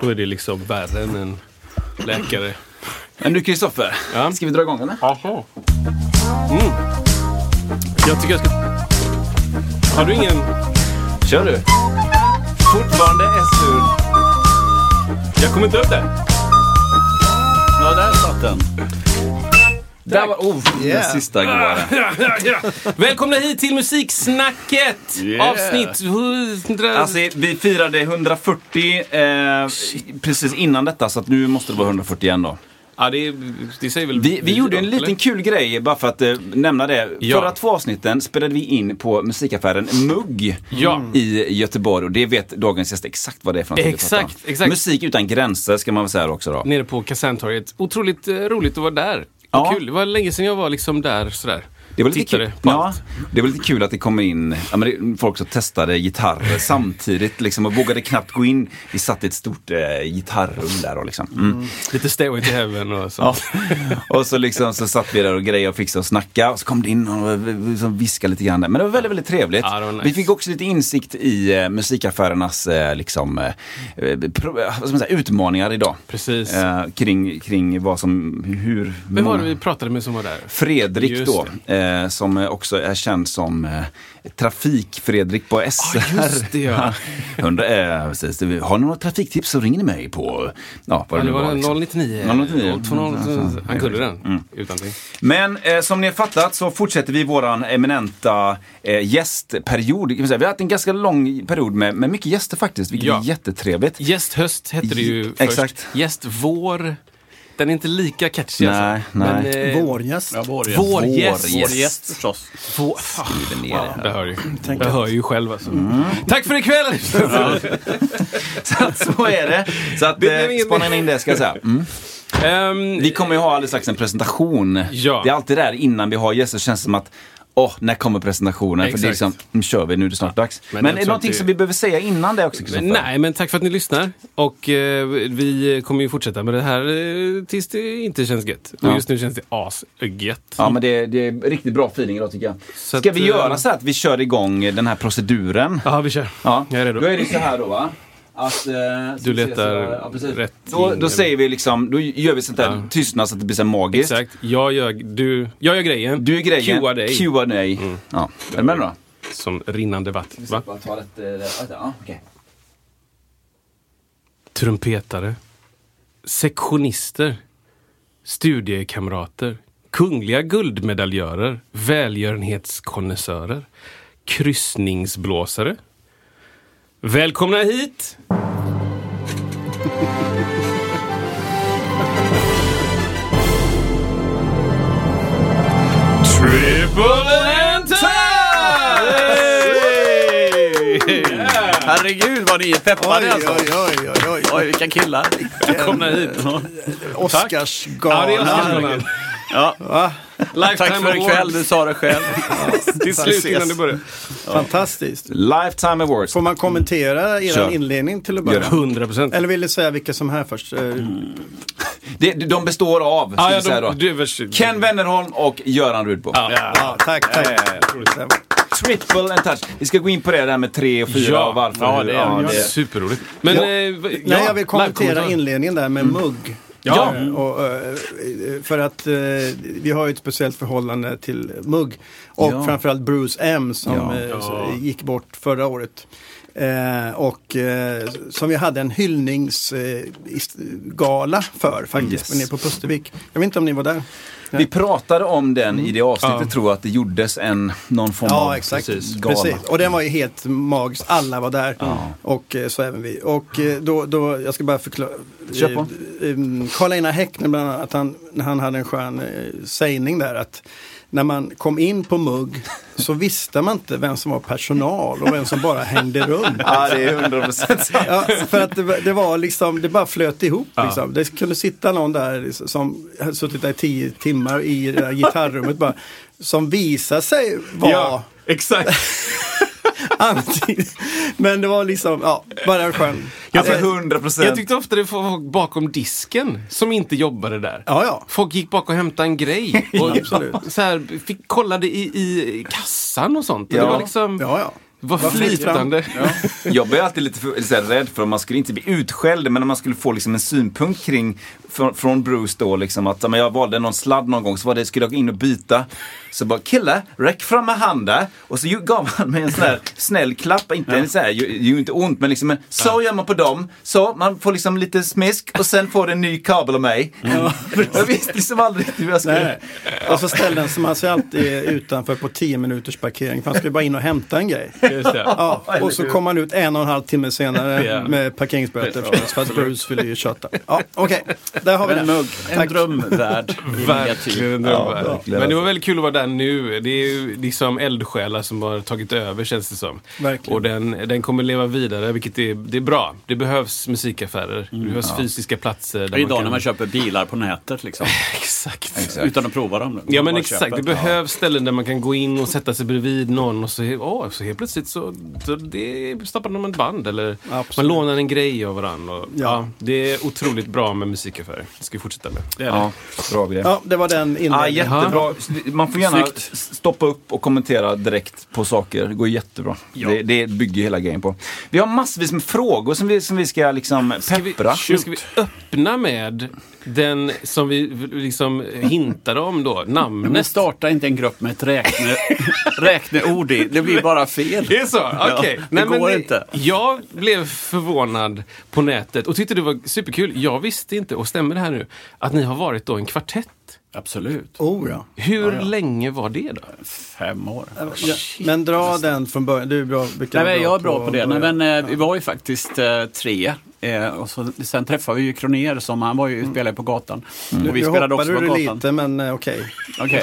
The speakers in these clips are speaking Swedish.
Då är det liksom värre än en läkare. Men du Kristoffer, Ja. ska vi dra igång eller? Mm. Jag tycker jag ska... Har du ingen... Kör du. Fortfarande S-ur. Jag kommer inte upp där. Ja, där satt den. Där var... Oh, den sista goa. Ja, ja, ja. Välkomna hit till Musiksnacket! Yeah. Avsnitt 100... Alltså, vi firade 140 eh, precis innan detta, så att nu måste det vara 140 igen då. ja, det, det säger väl Vi, vi gjorde en liten eller? kul grej, bara för att eh, nämna det. Ja. Förra två avsnitten spelade vi in på musikaffären Mugg Ja. i Göteborg. Och det vet dagens gäst exakt vad det är för vi Exakt, exakt. Musik utan gränser ska man väl säga också då. Nere på Kaserntorget. Otroligt eh, roligt att vara där. Ja. Kul. Det var länge sedan jag var liksom där sådär. Det var lite kul. Ja, det var lite kul att det kom in ja, det, folk som testade gitarrer samtidigt liksom, och vågade knappt gå in. Vi satt i ett stort eh, gitarrrum där och liksom. Mm. Lite Stairway to Heaven och Ja. sånt. Och så, liksom, så satt vi där och grejade och fixade och snackade. Och så kom det in och liksom viskade lite grann. där. Men det var väldigt, väldigt trevligt. Ja, det nice. Vi fick också lite insikt i eh, musikaffärernas eh, liksom, eh, pro, vad ska man säga, utmaningar idag. Precis. Eh, kring, kring vad som, hur... Vem var det vi pratade med som var där? Fredrik Just då, eh, som också är känd som eh, Trafik-Fredrik på SR. just det, ja. Undrar, eh, precis, har ni några trafiktips så ringer ni mig på... Ja, vad det nu var var. Liksom. 099. 099. 020. Han kunde den. Utan till. Men eh, som ni har fattat så fortsätter vi våran eminenta eh, gästperiod. Vi har haft en ganska lång period med, med mycket gäster faktiskt, vilket Ja. är jättetrevligt. Gästhöst hette det ju först. exakt. Gästvår. Den är inte lika catchy Nej, alltså. nej. Men, eh, Vårgäst. Vårgäst. Vårgäst. Vårgäst förstås. Vår... Skriver ner Ja, det det här. hör ju. Det hör ju själv alltså. Tack för ikväll! Så, att så är det. Så att, Det eh, spana in det ska jag säga. Mm. Ehm, Vi kommer ju ha alldeles strax en presentation. Ja. Det är alltid där innan vi har gäster känns det som att Åh, när kommer presentationen? För det är liksom, Exakt. nu kör vi, nu är det snart dags. Men Men, är det någonting det- som vi behöver säga innan det också? Kristoffer? Nej, men tack för att ni lyssnar. Och eh, vi kommer ju fortsätta med det här eh, tills det inte känns gött. Och Ja. just nu känns det asgött. Ja, men det, det är riktigt bra feeling idag tycker jag. Så Ska att, vi eh, göra så här att vi kör igång den här proceduren? Ja, vi kör. Ja, Jag är redo. Då är det så här då va? Att, eh, Du letar ja, rätt Då, då säger vi liksom, då gör vi sånt där Ja. tystnad så att det blir så magiskt. Exakt. Jag gör, du, jag gör grejen. Du är grejen. Cuear dig. Q&A. Ja. Är du med då? Som rinnande vatten. Va? Bara ta rätt, eh, ja. Trumpetare. Sektionister. Studiekamrater. Kungliga guldmedaljörer. Välgörenhetskonnässörer. Kryssningsblåsare. Välkomna hit! Triple Herregud vad ni är peppade Oj, alltså. oj, oj, oj, oj. Oj, vilka killar. Välkomna hit! Oscarsgalan. Ja. Va? Lifetime Tack för ikväll, du sa det själv. Till slut innan du börjar. Fantastiskt. Lifetime Awards. Får man kommentera er Kör. inledning till att börja? det. 100 procent. Eller vill du säga vilka som är här först? Eh, Det, de består av, ska Ah, ja, säga då. du är värst. Ken Wennerholm och Göran Rudbo. Ja. Ja, tack, tack. Triple and touch. Vi ska gå in på det där med tre och fyra Ja. och varför. Ja, det är- det- Superroligt. Men, Ja. eh, Nej, ja, jag vill kommentera inledningen där med mugg. Ja. Eh, Och, eh, för att eh, vi har ju ett speciellt förhållande till mugg. Och Ja. framförallt Bruce M som Ja. eh, gick bort förra året. Eh, och eh, som vi hade en hyllningsgala för faktiskt Yes. nere på Pustervik. Jag vet inte om ni var där? Vi pratade om den i det avsnittet tror jag att det gjordes en, någon form av Ja, exakt. precis, Precis. gala. Och den var ju helt magisk. Alla var där. Och eh, så även vi. Och eh, då, då jag ska bara förklara. Kör på. Eh, Karl-Einar Häckner bland annat, att han, han hade en skön sägning där att när man kom in på mugg så visste man inte vem som var personal och vem som bara hängde runt. Ja, det är 100 procent. Ja, för att det, det var liksom, det bara flöt ihop. Liksom. Det kunde sitta någon där som hade suttit där i tio timmar i det där gitarrummet bara. Som visade sig vara Ja, exakt. antingen. Men det var liksom, ja, bara en skön. Ja, för Eh, 100 Jag procent. tyckte ofta det var folk bakom disken som inte jobbade där. Ja, ja. Folk gick bak och hämtade en grej. Och så här, fick, kollade i, i kassan och sånt. Och Ja. Det var liksom Ja, ja. fram. flytande. Jag blev alltid lite för, så här, rädd för att man skulle inte bli utskälld, men om man skulle få liksom en synpunkt kring från, från Bruce då, liksom att ja, men jag valde någon sladd någon gång, så var det, skulle jag gå in och byta. Så bara, kille, räck fram med handen. Och så gav han mig en sån här snäll klapp, inte en så här, ju, ju inte ont, men liksom en, så gör man på dem. Så, man får liksom lite smisk och sen får det en ny kabel av mig. jag visste liksom aldrig hur jag skulle... Nej. Och så ställde han sig alltid utanför på 10 minuters parkering. För han skulle bara in och hämta en grej. Just det. Ja, och så kom han ut en och en halv timme senare Ja. med parkeringsböter förstås, för att Bruce ville ju kötta. Ja, okej, där har vi En det. mugg, en Tack. drömvärld. Verkligen en drömvärld. Men det var väldigt kul att vara där nu. Det är ju liksom eldsjälar som har tagit över känns det som. Verkligen. Och den, den kommer leva vidare, vilket är, det är bra. Det behövs musikaffärer. Det behövs fysiska platser. Där Det är idag kan... när man köper bilar på nätet liksom. Exakt. Utan att prova dem. Ja men exakt, köper. det behövs ställen där man kan gå in och sätta sig bredvid någon och så, åh, så helt plötsligt så, så det stoppar de ett band eller Absolut. man lånar en grej av varandra. Och, ja. Ja. det är otroligt bra med musikaffärer. Det ska vi fortsätta med. Det är det. Ja, bra grej. Ja, det var den Ja, inledningen. jättebra. Man får gärna Snyggt. s- stoppa upp och kommentera direkt på saker. Det går jättebra. Det, det bygger hela grejen på. Vi har massvis med frågor som vi, som vi ska liksom Ska vi, peppra. men ska vi öppna med den som vi liksom hintade om då, Men namnet? starta inte en grupp med ett räkne, räkneord i. Det blir bara fel. Det är så? Okej. det Nej, men går inte. Jag blev förvånad på nätet och tyckte det var superkul. Jag visste inte, och stämmer det här nu, att ni har varit då en kvartett. Absolut. Oh, ja. Hur länge var det då? Fem år. Ja, men dra den från början. Du är bra, Nej, vara men jag är bra på det. Nej, men, eh, vi var ju faktiskt eh, tre. Eh, och så, sen träffade vi ju Kroner som han var ju, spelade på gatan. Och vi nu spelade också på du gatan. lite, men eh, okej.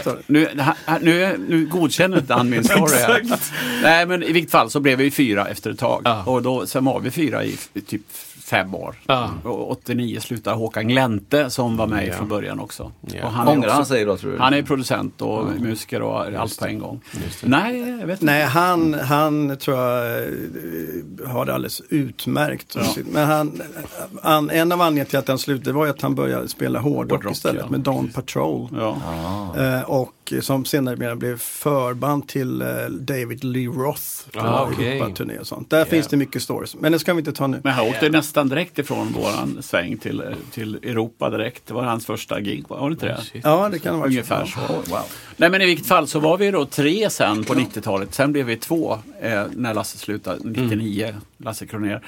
Står det? nu, ha- nu, nu godkänner inte han min story här. Nej, men i vilket fall så blev vi fyra efter ett tag. Ja. Och då, sen var vi fyra i f- typ fem år. Ja. Och 89 slutade Håkan Glänte som var med Ja. från början också. Ja. Och han, är Ångrar han sig då tror du? han är producent och musiker och allt på en gång. Nej, jag vet inte. Nej, han, han tror jag eh, har det alldeles utmärkt. Men han, han, en av anledningarna till att han slutade var ju att han började spela hårdrock, Hårdrock, istället ja. med Dawn Patrol. Ja. Eh, och som senare blev förband till eh, David Lee Roth Ah. Europaturné och sånt. Där finns det mycket stories. Men det ska vi inte ta nu. Men han åkte nästan direkt ifrån våran sväng till, till Europa direkt. Det var hans första gig, var det inte det? Shit. Ja, det kan det vara. Ungefär så. wow. Nej men i vilket fall så var vi då tre sen på 90-talet. Sen blev vi två eh, när Lasse slutade, 99, Lasse Kroner.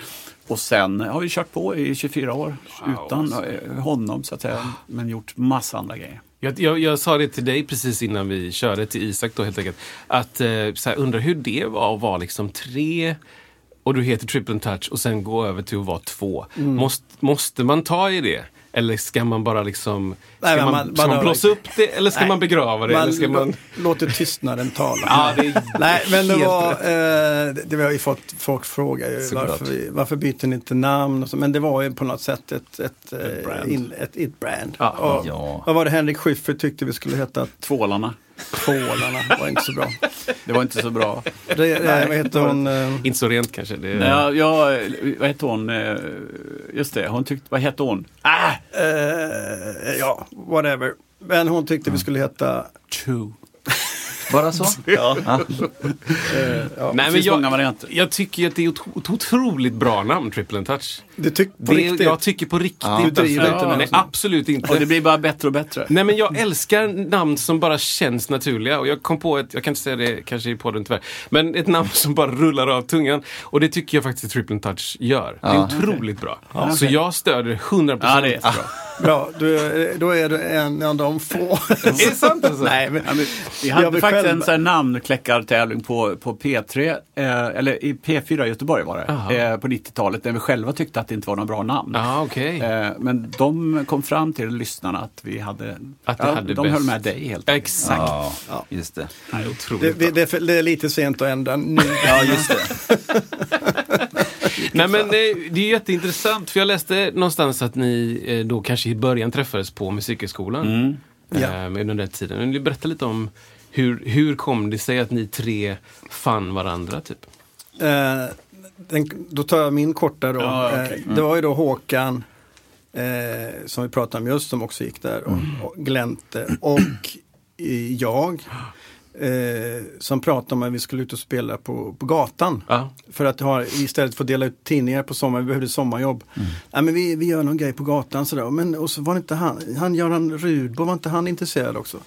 Och sen har vi kört på i 24 år utan eh, honom så att säga. Men gjort massa andra grejer. Jag, jag, jag sa det till dig precis innan vi körde till Isak då helt enkelt. Att eh, här, undrar hur det var att vara liksom tre och du heter Triple Touch och sen gå över till att vara två. Mm. Måste, måste man ta i det? Eller ska man bara liksom... Ska Nej, man, man- ska man man blåsa upp det eller ska Nej, man begrava det? eller ska man... lå- låter tystnaden tala. Ja, det är Nej, men det var, eh, det, vi har ju fått folk fråga ju varför, vi, varför byter ni inte namn? Och så, men det var ju på något sätt ett, ett, ett brand. In, ett, ett brand. Ja. och, Ja. Vad var det Henrik Schyffert tyckte vi skulle heta? Tvålarna. Tvålarna. var inte så bra. Det var inte så bra. Det, eh, vad heter hon? Eh, Inte så rent kanske. Det, Nej, jag, jag, vad hette hon? Eh, Just det, hon tyckte, vad hette hon? Ah! eh, ja, whatever. Men hon tyckte vi skulle heta Two. Bara så? Ja. eh, ja, Nej, men jag, jag tycker att det är ett otroligt bra namn, Triple and Touch. Du tyckte på Det, riktigt? jag tycker på riktigt. Du driver alltså. inte med Nej, absolut inte. Och det blir bara bättre och bättre. Nej men jag älskar namn som bara känns naturliga och jag kom på ett, jag kan inte säga det kanske i podden tyvärr, men ett namn som bara rullar av tungan. Och det tycker jag faktiskt Triple Touch gör. Det är Ja. otroligt bra. Så jag stöder 100% Ja, det är bra. Bra, du, då är du en av de få. Är det sant alltså? Nej, men, Ja, Jag vill faktiskt själv- en sån namnkläckartävling på, på P3, eh, eller i P4 i Göteborg var det, eh, på 90-talet, när vi själva tyckte att det inte var några bra namn. Ja, okej. Eh, men de kom fram till lyssnarna att vi hade, Att ja, hade de bäst. höll med dig helt enkelt. Exakt. Ja, just det. Nej, otroligt det, det, det, är för- det är lite sent att ändra nu. Ja, just det. Nej, men eh, det är jätteintressant, för jag läste någonstans att ni eh, då kanske i början träffades på Musikhögskolan. Mm. Ja. Eh, under den där tiden. Vill ni berätta lite om hur, hur kom det sig att ni tre fann varandra? Typ? Eh, den, då tar jag min korta då. Ja, okej. Eh, det var ju då Håkan, eh, som vi pratade om just, som också gick där, och, och Glente och eh, jag. Eh, som pratade om att vi skulle ut och spela på, på gatan. Ja. För att ha, istället för att dela ut tidningar på sommaren, vi behövde sommarjobb. Nej, men vi, vi gör någon grej på gatan sådär. Men, och så var det inte han, han Göran Rudbo, var inte han intresserad också?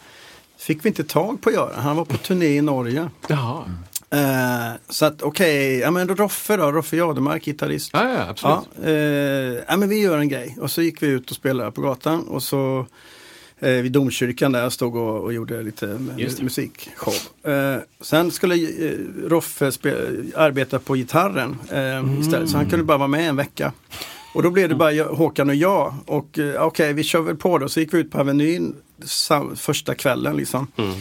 Fick vi inte tag på Göran, han var på turné i Norge. Jaha. Eh, så att okej, ja men Roffe då, Roffe Jademark, gitarrist. Ja, ja, absolut. Ja, eh, ja men vi gör en grej. Och så gick vi ut och spelade på gatan och så eh, vid domkyrkan där stod och, och gjorde lite musikshow. Eh, sen skulle eh, Roffe arbeta på gitarren eh, istället, så han kunde bara vara med en vecka. Och då blev det bara Håkan och jag. Och eh, okej, vi kör väl på då. Så gick vi ut på Avenyn första kvällen liksom. Mm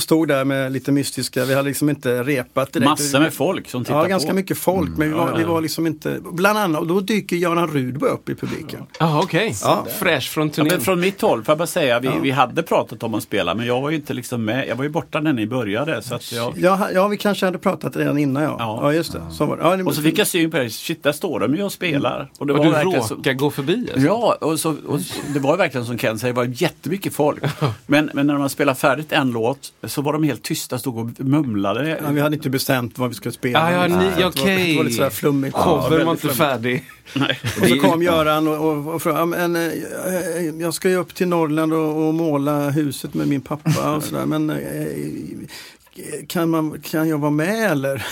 stod där med lite mystiska, vi hade liksom inte repat direkt. Massor med folk som tittar Ja, på. ganska mycket folk, men vi var, ja, ja. vi var liksom inte, bland annat, och då dyker Göran Rudbo upp i publiken. Jaha, okej. Ja. Fräsch från Ja, turnén. men från mitt håll får jag bara säga, vi, Ja. vi hade pratat om att spela men jag var ju inte liksom med. Jag var ju borta när ni började. Så att jag, Ja, ja, vi kanske hade pratat redan innan ja. Ja. Ja, just det. Så var det. Ja, det- och så fick jag syn på det, shit där står de ju och spelar. Och det och var du verkligen råkar så, gå förbi? Alltså. Ja, och, så, och så- det var ju verkligen som Ken säger, det var jättemycket folk. Men, men när man spelade färdigt en låt så var de helt tysta, stod och mumlade. Ja, vi hade inte bestämt vad vi skulle spela. Ja, ja, ni- Nej, det var- okej. Det var lite sådär flummigt. Showen var väldigt inte färdig. Och så kom Göran och, och, och frågade, "Ja, men, eh, eh, jag ska ju upp till Norrland och, och måla huset med min pappa och sådär. Men eh, kan, man, kan jag vara med eller?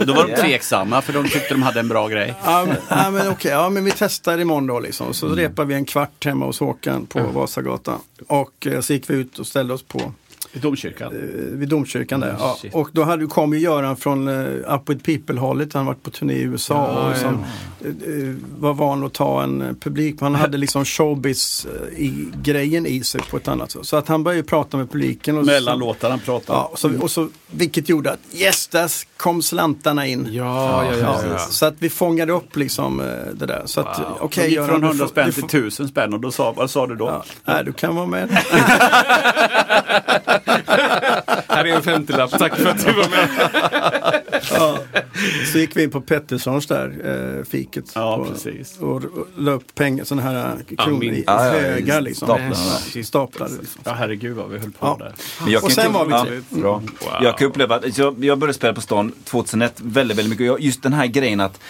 Och då var de tveksamma för de tyckte de hade en bra grej. ja, men, ja, men okej, ja, men vi testar imorgon då liksom. Så repade vi en kvart hemma hos Håkan på Vasagatan. Och så gick vi ut och ställde oss på I domkyrkan. eh, vid domkyrkan där. Mm, Ja, och då hade, kom ju Göran från uh, Up With People-hållet. Han varit på turné i USA Ja, och liksom, eh, var van att ta en publik. Han hade liksom showbiz-grejen i sig på ett annat sätt. Så att han började ju prata med publiken. Och Mellan så, låtarna pratade ja, och så, och så, Vilket gjorde att yes, där kom slantarna in. Ja, ja, ja. ja, Så att vi fångade upp liksom eh, det där. Så att Wow. De gick Göran, från du 100 får- spänn till får- 1000 spänn och då sa, vad sa du då? Ja, nej, du kan vara med. Här är en 50-lapp, tack för att du var med. Ja. Så gick vi in på Petterssons där, eh, fiket. Ja, och, precis. Och, och la upp pengar, sådana här eh, kronor i, Ja, högar liksom. staplarna. Ja, Staplade. Liksom. Ja, herregud vad vi höll på Ja. där. Men jag kan Och sen var vi ja, tre. bra. Jag kan uppleva att jag, jag började spela på stan 2001 väldigt, väldigt mycket. Jag- Just den här grejen att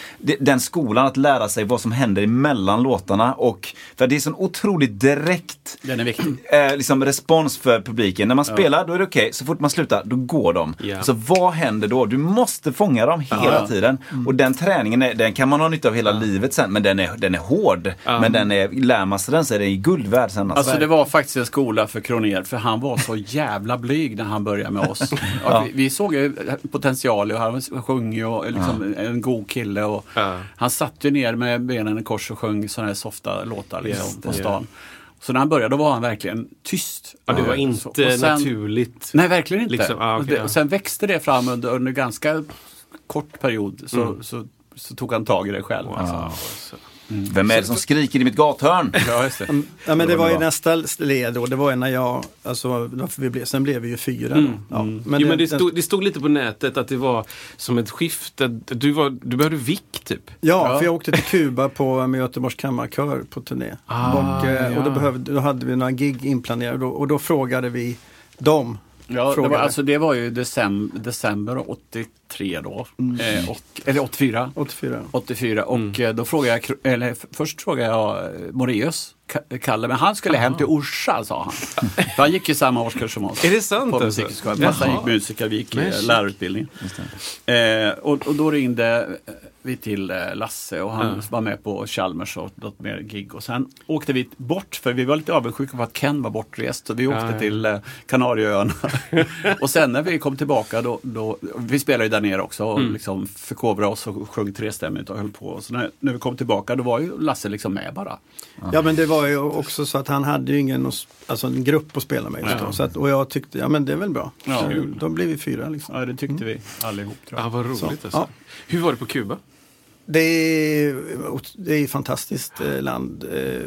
den skolan att lära sig vad som händer emellan låtarna och för det är sån otroligt direkt Den är viktig. eh, liksom respons för publiken. När man spelar då är det okej, så fort man slutar då går de. Ja. Så vad händer då? Du måste fånga dem hela tiden. Och den träningen är, den kan man ha nytta av hela livet sen men den är, den är hård. Men den är, lär man sig den så är den guld värd sen. Alltså. Alltså det var faktiskt en skola för Kroner för han var så jävla blyg när han började med oss. Och vi, vi såg ju potential och han sjöng ju och liksom en god kille. Och Ja. Han satt ju ner med benen i kors och sjöng sådana här softa låtar liksom, på stan. Så när han började då var han verkligen tyst. Ja, det var inte så- sen- naturligt. Nej, verkligen inte. Liksom, ah, okej, och, det, ja. och sen växte det fram under, under ganska kort period. Så, Mm. så, så tog han tag i det själv. Alltså. Vem är det som skriker i mitt gathörn? Ja, just det. Ja, men det var ju nästa led då. Det var ju när jag, alltså, vi blev, sen blev vi ju fyra. Mm. Ja, Men, jo, men det, stod, det stod lite på nätet att det var som ett skifte. Du, var, du behövde vick typ. Ja, Ja. för jag åkte till Kuba på, med Göteborgs kammarkör på turné. Ah, och, eh, och då, behövde, då hade vi några gig inplanerade och, och då frågade vi dem. Ja, det var, alltså, det var ju decem, december 83 då. Mm. Eh, och, eller 84. 84. 84 och Mm. eh, då frågade jag, eller först frågade jag eh, Moraeus, Ka- Kalle, men han skulle hem till Orsa sa han. För han gick i samma årskurs som oss. Är det sant På alltså? musikskolan. Gick musiker, vi gick Men eh, lärarutbildning. Eh, och, och då ringde vi till eh, Lasse och han Ja. var med på Chalmers och något mer gig. Och sen åkte vi bort, för vi var lite avundsjuka på att Ken var bortrest. Så vi åkte ja. till eh, Kanarieöarna. och sen när vi kom tillbaka, då, då, vi spelade ju där nere också och Mm. liksom förkovrade oss och sjöng trestämmigt och höll på. Så när, när vi kom tillbaka, då var ju Lasse liksom med bara. Ja men det var ju också så att han hade ju ingen, alltså en grupp att spela med just då. Så att, och jag tyckte, ja men det är väl bra. Ja. Så, då blev vi fyra liksom. Ja, det tyckte vi allihop tror jag. Ja, vad roligt Så, alltså. ja. Hur var det på Kuba? Det är, det är ett fantastiskt eh, land. Eh,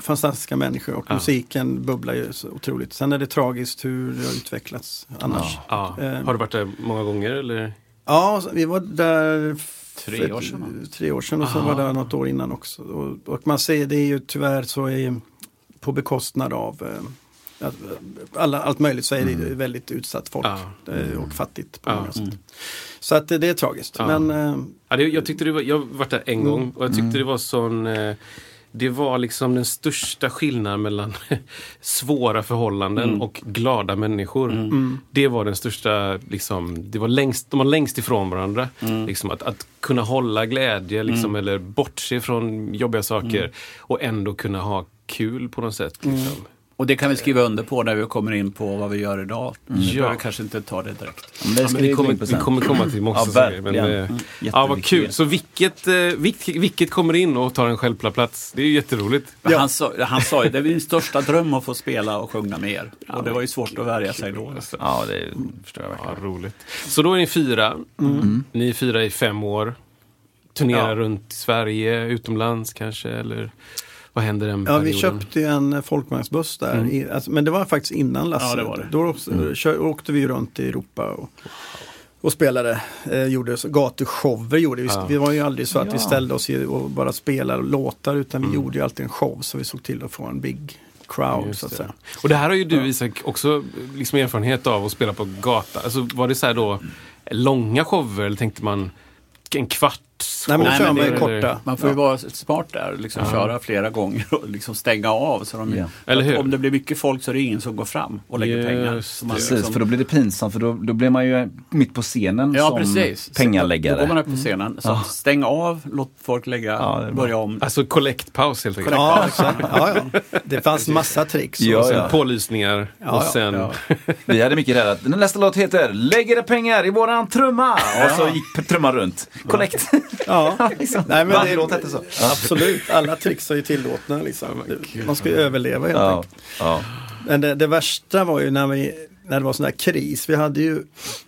fantastiska människor och Ja. musiken bubblar ju så otroligt. Sen är det tragiskt hur det har utvecklats annars. Ja. Eh, Har du varit där många gånger eller? Ja, vi var där Tre år sedan? Tre år sedan och Aha. var det något år innan också. Och, och man ser det är ju tyvärr så är på bekostnad av eh, alla, allt möjligt så är det ju väldigt utsatt folk Ja. eh, och fattigt på Ja. många sätt. Så att det, det är tragiskt. Ja. Men eh, Ja, det, jag tyckte det var, jag har varit där en gång och jag tyckte det var sån eh, det var liksom den största skillnaden mellan svåra förhållanden och glada människor. Det var den största, liksom, det var längst, de var längst ifrån varandra. Liksom, att, att kunna hålla glädje liksom, eller bortse från jobbiga saker och ändå kunna ha kul på något sätt. Liksom. Och det kan vi skriva under på när vi kommer in på vad vi gör idag. Vi Ja. behöver kanske inte ta det direkt. Men det Ja, men vi, vi kommer, vi kommer komma till många Ja, saker. Men, eh, Mm. ja, vad kul. Så vilket, eh, vilket, vilket kommer in och tar en självklar plats? Det är ju jätteroligt. Ja. Han, sa, han sa ju det är min största dröm att få spela och sjunga med er. Och det var ju svårt att värja sig då. Ja, det förstår jag Ja, verkligen. roligt. Så då är ni fyra. Ni är fyra i fem år. Turnerar Ja. runt Sverige, utomlands kanske? Eller vad händer den ja, vi köpte ju en folkvagnsbuss där. I, alltså, men det var faktiskt innan Lasse. Ja, det var det. Då också, kör, åkte vi runt i Europa och, och spelade. Eh, gjorde gatushower. Gjorde vi. Ja. vi var ju aldrig så att vi Ja. ställde oss och bara spelade låtar utan vi gjorde ju alltid en show. Så vi såg till att få en big crowd så att säga. Och det här har ju du Isak också liksom erfarenhet av att spela på gata. Alltså, var det så här då långa shower eller tänkte man en kvart? Nej men Nej, kör men är- korta. Man får ju Ja. vara smart där, liksom köra flera gånger och liksom stänga av. Så de, Ja. Eller hur? Om det blir mycket folk så är det ingen som går fram och lägger Just pengar. man Precis, liksom- för då blir det pinsamt för då, då blir man ju mitt på scenen Ja, som precis. Så pengaläggare. Då går man upp på scenen. Så Ja. stäng av, låt folk lägga, Ja, börja om. Alltså collectpaus helt enkelt. Ja. Ja, ja. Det fanns massa tricks. Ja, Och sen ja. pålysningar Ja, och ja, sen... ja. Vi hade mycket där att den nästa låt heter Lägg era pengar i våran trumma! Och så gick trumman runt. Collect. Ja. liksom. Nej, men Varje det- låt hette så. Absolut, alla tricks är ju tillåtna. Liksom. Man ska ju överleva helt Ja, enkelt. ja. Men det, det värsta var ju när, vi, när det var sån där kris. Vi hade ju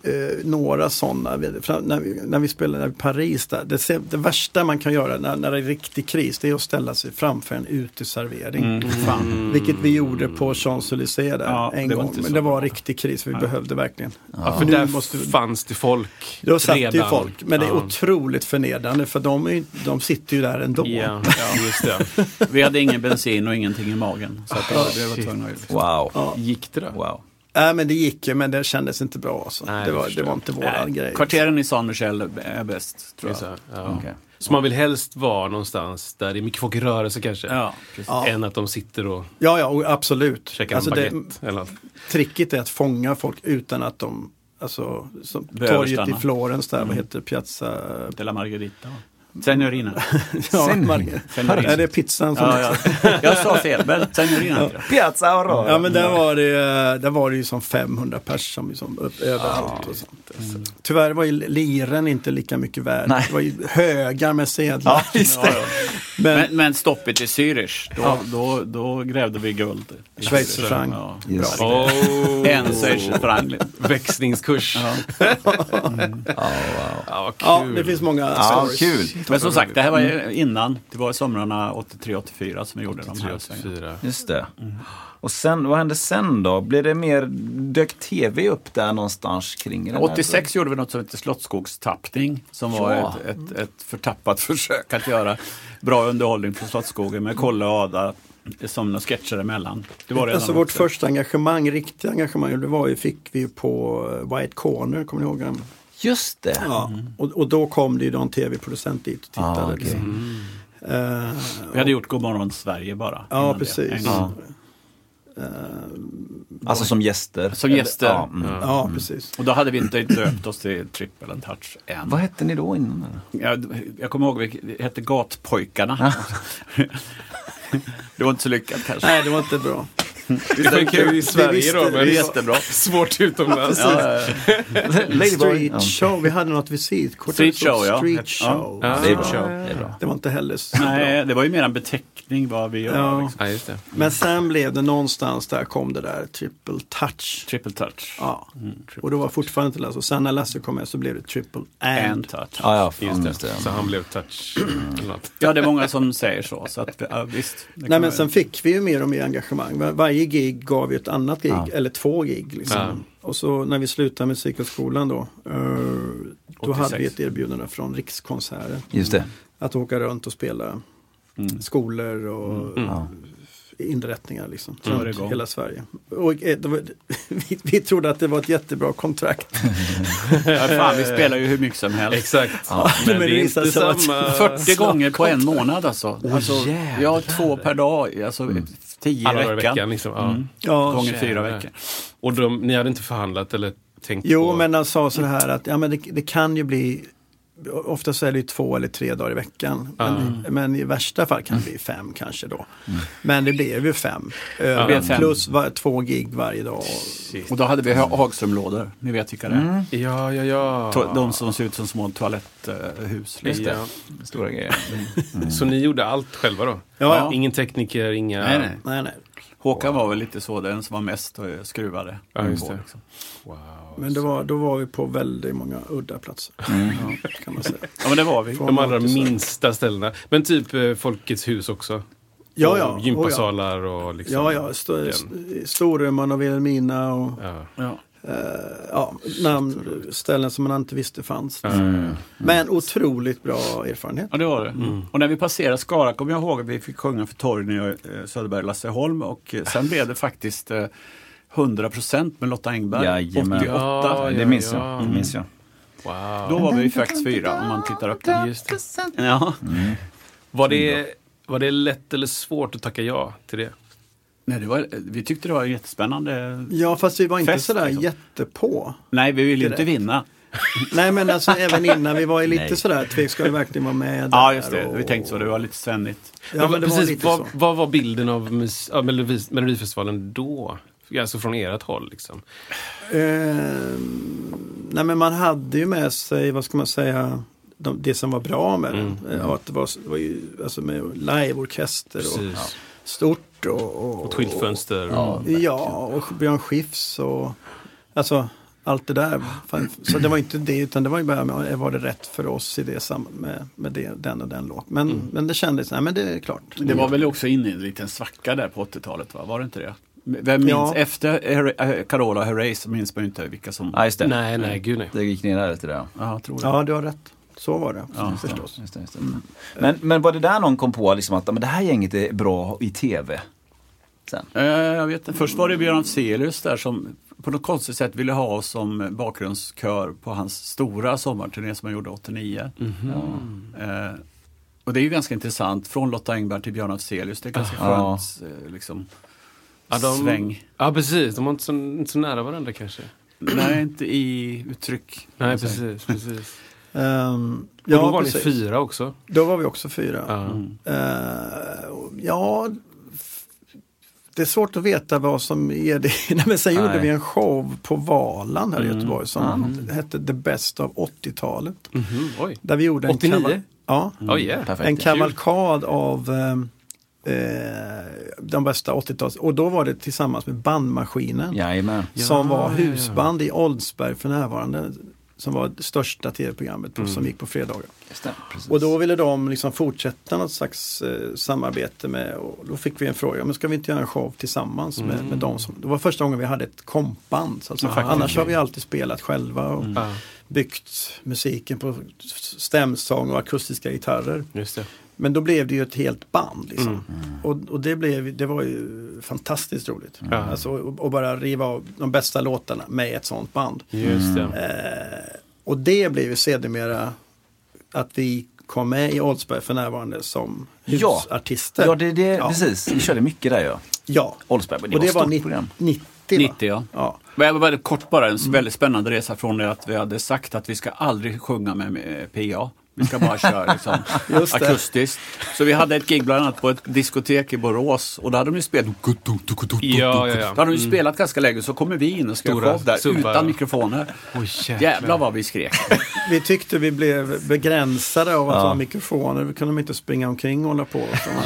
eh, några sådana. När vi, när vi spelade i Paris. Där, det, det värsta man kan göra när, när det är riktig kris det är att ställa sig framför en uteservering. Fan. Vilket vi gjorde på Champs-Élysées där Ja, en gång. Men det var riktig kris. Vi behövde verkligen. Ja, för Nu där måste vi- fanns det folk Då satt redan. ju folk. Men det är Ja. otroligt förnedrande för de, är, ju- de sitter ju där ändå. Ja, just det. Vi hade ingen bensin och ingenting i magen. Så att det, det var tvungna Wow. Ja. Gick det då? wow. Nej men det gick ju men det kändes inte bra. Alltså. Nej, det, det var, det var inte våran Nej, grej. Kvarteren i San Michel är bäst, tror Så, jag. ja. Okej. så man vill helst vara någonstans där det är mycket folk i rörelse kanske? Ja. Ja. Än att de sitter och Ja, ja, och absolut. käkar Alltså en det, baguette eller något. tricket är att fånga folk utan att de, alltså torget i. Florens där, vad heter det, Piazza? De la Signorina. Ja, Sen- Mar- Signorina. Nej, det är pizzan som Ja, ja. Jag sa fel, men heter det. Piazza Aurora. Ja men där var det, där var det ju som 500 pers som liksom upp, överallt och sånt. Mm. Tyvärr var ju liren inte lika mycket värd. Nej. Det var ju högar med sedlar. Ja, Ja, ja. Men, Men, men stoppet i Zürich, då, då, då grävde vi guld. Schweizerfranc. Ja. Det. Oh. En schweizerfranc. Växlingskurs. Ja. Ja, wow. Ja, vad kul. ja, det finns många Ja, kul. Men som sagt, det här var ju innan. Det var somrarna 83-84 som vi gjorde de här. svängarna. 84. Just det. Och sen, vad hände sen då? Blev det mer, dök tv upp där någonstans kring den här? 86 gjorde vi något som heter Slottsskogstappning. Som var Ja. ett, ett, ett förtappat försök att göra bra underhållning på Slottsskogen med Kolle och Ada som några sketcher emellan. Det var Alltså vårt också. första engagemang, riktiga engagemang, det var ju, fick vi på eh, White Corner, kommer ni ihåg den? Just det. Ja. Och, och då kom det ju någon tv-producent dit och tittade. Ah, okej. liksom. Eh, Vi hade gjort Godmorgon Sverige bara. Ja, precis. en Ja. Alltså som gäster? Som gäster. Ja, mm. Ja, precis. Och då hade vi inte döpt oss till Triple and Touch än. Vad hette ni då innan? eller? Jag, jag kommer ihåg, vi hette Gatpojkarna. det var inte så lyckat kanske. Nej, det var inte bra. Det funkar ju i Sverige visste- då, det men Det är jättebra. svårt utomlands. Ja. Street show, vi hade något visitkort. Street show, ja. Street show. Ja, Det är bra. Det är bra. Det var inte heller så Nej, bra. det var ju mer en beteckning vad vi gör. Ja. Liksom. Ja, just det. Men sen blev det någonstans där kom det där triple touch. Triple touch. Ja. Mm, triple Och det var fortfarande inte Lasse. Och sen när Lasse kom med så blev det triple and. and touch. Ja, ja, fan, Just det. Så han blev touch. Ja, det är många som säger så. så att, ja, visst, Nej men sen fick vi ju mer och mer engagemang. Var- Varje gig gav ju ett annat gig, Ja. eller två gig. Liksom. Ja. Och så när vi slutade musikhögskolan då, eh, då 86. hade vi ett erbjudande från Rikskonserter. Just det. Att åka runt och spela Mm. skolor och Ja. Inrättningar liksom. Mm. Runt igång? hela Sverige. Och, eh, var, vi, vi trodde att det var ett jättebra kontrakt. Ja, fan, vi spelar ju hur mycket som helst. Exakt. Ja, Men men det är inte samma... 40 gånger på en månad alltså. alltså jävlar. ja, två per dag. Alltså 10 Alla i veckan. veckan liksom. Ja. Mm. Ja, Gånger fyra jävlar. veckor. Och de, ni hade inte förhandlat eller tänkt Jo, på... men han sa så här att ja, men det, det kan ju bli Ofta så är det ju två eller tre dagar i veckan. Men, men i värsta fall kan det bli fem kanske då. Men det blev ju fem. Fem. Plus var, två gig varje dag. Och då hade vi Ha- Hagströmlådor. Ni vet vilka det är. Ja, ja, ja. To- De som ser ut som små toaletthus. Just det. Ja. Stora grejer. Så ni gjorde allt själva då? Ja, ja. Ingen tekniker, inga... Nej, nej. Nej, nej. Håkan var väl lite så, den som var mest skruvade. Ja, just på, det. liksom. Wow. Men det var, då var vi på väldigt många udda platser. Ja, kan man säga. Ja, men det var vi. Från De allra minsta ställena. Men typ eh, Folkets hus också? Ja, ja. Och gympasalar och liksom... Ja, ja. St Storuman och Vilhelmina och Ja. Ja. eh, ja, namn, ställen som man inte visste fanns. Mm. Men otroligt bra erfarenhet. Ja, det var det. Och när vi passerade Skara kommer jag ihåg att vi fick sjunga för Torgny och eh, Söderberg Lasseholm och eh, sen blev det faktiskt eh, 100% med Lotta Engberg. Jajamän. 88. Ja, Det minns ja. jag. Det minns jag. Wow. Då var vi faktiskt fyra om man tittar upp där. Just det. Ja. Var, det, var det lätt eller svårt att tacka ja till det? Nej, det var, vi tyckte det var jättespännande. Ja, fast vi var inte Fest, sådär liksom. jättepå. Nej, vi ville ju inte vinna. Nej men alltså även innan, vi var lite Nej. sådär, tvek, ska vi verkligen vara med Ja, just det. Och- Vi tänkte så. Det var lite svennigt. Ja, men var precis, lite vad, så. vad var bilden av ja, Melodifestivalen då? Alltså från ert håll liksom. Ehm, nej men man hade ju med sig, vad ska man säga, de, det som var bra med Mm. den. Eh, Att det var, var ju alltså med liveorkester och Precis. stort och, och, Och skyltfönster. Ja. Ja, och Björn Skifs och alltså allt det där. Så det var inte det, utan det var ju bara, var det rätt för oss i det med, med det, den och den låt. Men, Mm. men det kändes, nej men det är klart. Det var väl också inne i en liten svacka där på 80-talet, va? Var det inte det? Vem minns? Ja. Efter Her- eh, Carola och Herreys så minns man ju inte vilka som... Ja, just det. Nej, nej, gud nej. Det gick ner där lite där. Ja, jag tror det. Ja, du har rätt. Så var det, Ja, förstås. Just det, just det. Men, men var det där någon kom på liksom att men det här gänget är bra i tv? Sen. Eh, jag vet inte. Först var det Björn Afzelius där som på något konstigt sätt ville ha oss som bakgrundskör på hans stora sommarturné som han gjorde 89. Eh, och det är ju ganska intressant, från Lotta Engberg till Björn Afzelius. Det är ganska Ja. skönt eh, liksom, Ja, de, sväng. Ja, precis. De var inte så, inte så nära varandra kanske. Nej, inte i uttryck. Nej, precis. precis. Ehm, Och då ja, var precis. ni fyra också. Då var vi också fyra. Ja. Eh, ja, det är svårt att veta vad som är det. Nej, men sen gjorde Nej. vi en show på Valand här i Mm. Göteborg som hette The Best of 80-talet. Mhm, oj. Där vi gjorde en, 89? kaval- ja, Oh, yeah. Perfekt. en ja. kavalkad av eh, de bästa 80-tals. Och då var det tillsammans med Bandmaskinen. Jajamän. som var husband i Oldsberg för närvarande. Som var det största tv-programmet på, som gick på fredagar. Och då ville de liksom fortsätta något slags eh, samarbete med och då fick vi en fråga, men ska vi inte göra en show tillsammans med, med dem som, det var första gången vi hade ett kompband. Så att säga. Ja, faktiskt. Annars har vi alltid spelat själva och Ja, byggt musiken på stämsång och akustiska gitarrer. Men då blev det ju ett helt band. Liksom. Mm. Och, och det, blev, det var ju fantastiskt roligt. Ja. Alltså, och, och bara riva av de bästa låtarna med ett sånt band. Just det. Eh, och det blev ju sedermera att vi kom med i Oldsberg för närvarande som Ja. husartister. Ja, det, det, Ja. precis. Vi körde mycket där ja. Ja. Oldsberg, det och var det var stort ni- program. 90 va? 90 ja. Ja. Men jag var väldigt kort bara, en väldigt spännande resa från det att vi hade sagt att vi ska aldrig sjunga med, med PA. Vi ska bara köra liksom, Just det. akustiskt. Så vi hade ett gig bland annat på ett diskotek i Borås och då hade de ju spelat Ja, ja, ja. Då hade de ju spelat ganska länge så kommer vi in och ska show där subbar, utan mikrofoner. Jäklar. Jävlar vad vi skrek. Vi tyckte vi blev begränsade av att Ja. ha mikrofoner. Vi kunde inte springa omkring och hålla på.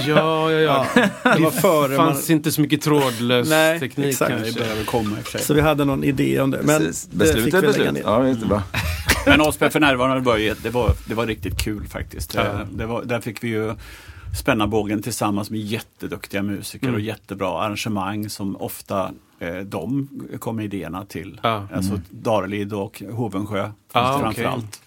Ja, ja, ja. Det var före Det man... fanns inte så mycket trådlös Nej, teknik exakt. Det kanske. väl komma. Så vi hade någon idé om det. Men Precis. det Beslut fick är vi lägga beslut. ner. Ja, jättebra. Men Osberg för närvarande var, ju- det var, det var riktigt kul faktiskt. Ja. Eh, Det var, där fick vi ju spänna bågen tillsammans med jätteduktiga musiker Mm. och jättebra arrangemang som ofta eh, de kom med idéerna till. Ja. Alltså Darelid och Hovensjö Ah, framförallt.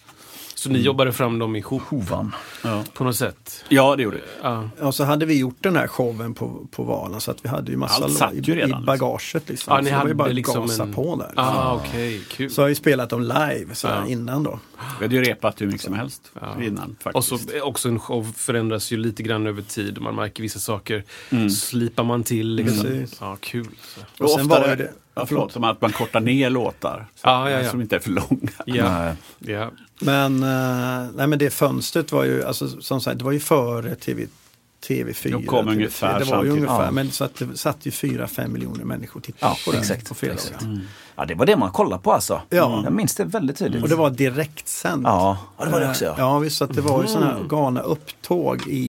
Så ni jobbade fram dem ihop Hovan. Ja. på något sätt? ja, det gjorde vi. Ja. Och så hade vi gjort den här showen på, på Valen så att vi hade ju massa Allt satt i, ju redan, i bagaget. Liksom. Ja, ni så det var ju hade bara liksom gasa en- på där. Ah, okej, kul. Så har vi spelat dem live sådär, Ja. innan då. Vi hade ju repat hur mycket som helst Ja. innan Och faktiskt. så eh, också en show förändras ju lite grann över tid. Man märker vissa saker Mm. slipar man till. Liksom. Precis. Ja, kul. Så. Och sen var oftare- det- Ja, förlåt. som att man kortar ner låtar. Så, Ja, ja, ja. Som inte är för långa. Ja, ja. Men, eh, nej, men det fönstret var ju, alltså, som sagt, det var ju före TV, TV4. De kom TV3. ungefär Det var ju samtidigt. ungefär, Ja. men så att det satt ju 4-5 miljoner människor och tittade Ja, på exakt. på fredagar. exakt. Ja, det var det man kollade på alltså. Ja. Jag minns det väldigt tydligt. Och det var direktsänt. Ja, ja, det var det också ja. Ja, visst, så att det var ju sådana här galna upptåg i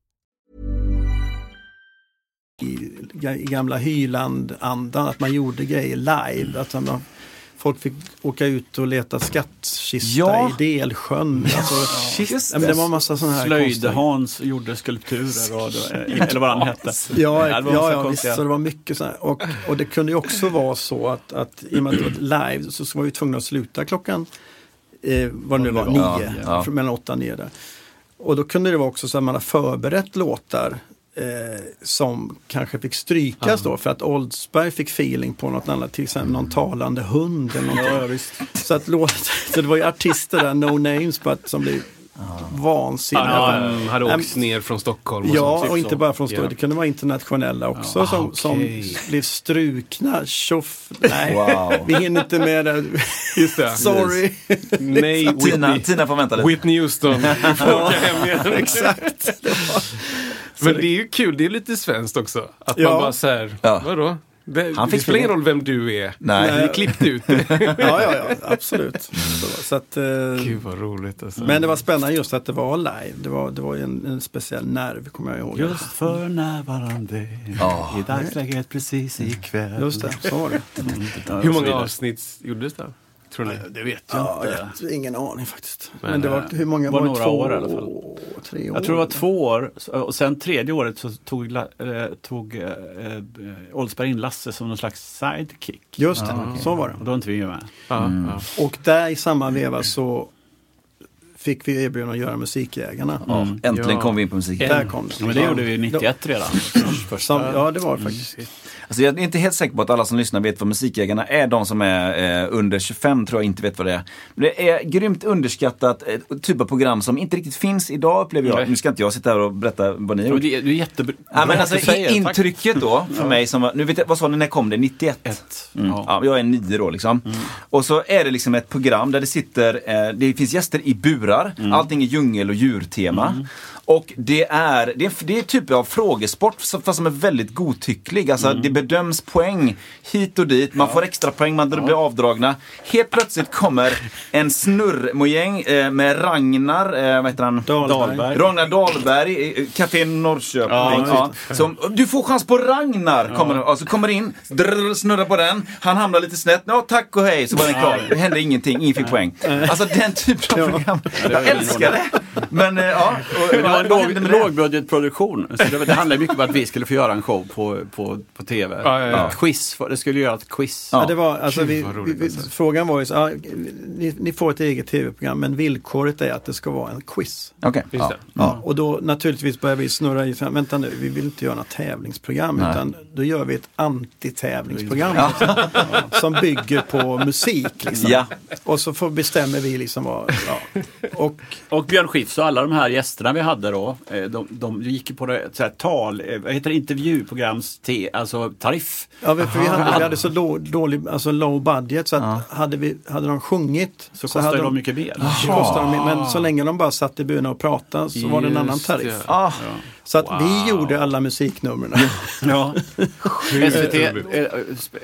I, gamla Hyland-andan, att man gjorde grejer live. Att man, folk fick åka ut och leta skattkista Ja. i Delsjön. Alltså, ja, men det var massa sådana här Slöjd-Hans gjorde skulpturer och, eller vad han hette. Ja, det ja, ja visst, så det var mycket så här. Och, och det kunde ju också vara så att, att i och med att det var live så var vi tvungna att sluta klockan, eh, vad det nu var, Ja, nio, ja. mellan åtta och nio där. Och då kunde det vara också så att man har förberett låtar eh, som kanske fick strykas då för att Oldsberg fick feeling på något annat, till exempel någon talande hund eller någonting. Så, att låt, så det var ju artister där, no names, but, som blev vansinniga. Ja, hade åkt ner från Stockholm. Och Ja, sånt. och inte bara från Stockholm. Ja. Det kunde vara internationella också Ja, som, okej. som blev strukna. Tjoff. Nej, Wow. vi hinner inte med det. Just det. Sorry. Nej, Tina, Whitney, Tina får vänta lite. Whitney Houston. Vi får åka hem igen. Exakt. Men det är ju kul, det är lite svenskt också. Att Ja. man bara såhär, Ja. vadå? Det, Han det fick spelar ingen det. roll vem du är. Nej. Vi klippte ut det. Ja, ja, ja, absolut. Så, så att, eh, Gud vad roligt alltså. men det var spännande just att det var live. Det var, det var en, en speciell nerv, kommer jag ihåg. Just för närvarande Ja. i dagsläget precis ikväll. Just det, så var det. Ja, Hur många avsnitt gjordes det? Tror ni? Det vet jag Ja, inte. jag, ingen aning faktiskt. Men, Men, det var, eh, hur många var var det? några Två, år i alla fall. Tre år? Jag tror det var två år och sen tredje året så tog, eh, tog eh, Oldsberg in Lasse som någon slags sidekick. Just det, så var det. Och då var inte vi med. Ja. Och där i samma veva så fick vi erbjudande att göra Musikjägarna. Ja, äntligen Ja. kom vi in på musiken. Där kom det. Ja, men det gjorde vi 91 redan. Som, Första. ja, det var det faktiskt. Alltså jag är inte helt säker på att alla som lyssnar vet vad Musikägarna är. De som är eh, under 25 tror jag inte vet vad det är. Men det är grymt underskattat eh, typ av program som inte riktigt finns idag upplever jag. Nej. Nu ska inte jag sitta här och berätta vad ni har Jo, gjort. du är jättebra Ja, men alltså, säger i- det, tack. intrycket då för mig som var, nu vet jag, vad sa ni, när kom det? 91? Ett. Mm. Ja. Ja. jag är nio då liksom. Och så är det liksom ett program där det sitter, eh, det finns gäster i burar, allting är djungel och djurtema. Och det är, det är, det är typ av frågesport fast som är väldigt godtycklig. Alltså det bedöms poäng hit och dit, man får extra poäng, man blir avdragna. Helt plötsligt kommer en snurrmojäng eh, med Ragnar, eh, vad heter han? Dahlberg. Ragnar Dahlberg, Café Norrköping. Ja, Ja, som, du får chans på Ragnar! Kommer, alltså, kommer in, drr, snurrar på den, han hamnar lite snett. Ja, tack och hej, så var den klar. Det hände ingenting, ingen fick poäng. Alltså den typen av program. Jag älskar det! Men eh, ja, och, en låg, lågbudgetproduktion. Så det, det handlar mycket om att vi skulle få göra en show på, på, på TV. Ja, ja, ja. Ett quiz, det skulle göra ett quiz. Ja, det var, alltså, vi, vi, roligt, vi, alltså. frågan var ju så, ja, ni, ni får ett eget tv-program men villkoret är att det ska vara en quiz. Ja. Ja, och då naturligtvis börjar vi snurra i, vänta nu, vi vill inte göra något tävlingsprogram Nej. utan då gör vi ett anti-tävlingsprogram. liksom, som bygger på musik. Liksom. Ja. Och så får, bestämmer vi liksom vad, ja. Och Och Björn Skifs och alla de här gästerna vi hade då, eh, de, de gick ju på det, så här, tal, eh, vad heter det, intervjuprograms, te, alltså tariff. Ja, för vi hade, vi hade så då, dålig, alltså low budget så att hade, vi, hade de sjungit Så kostar hade ju de mycket mer. så kostade de, men så länge de bara satt i byn och pratade så var det en annan Just tariff. det. Ah, Så att vi gjorde alla musiknumren. Ja. SVT, eh,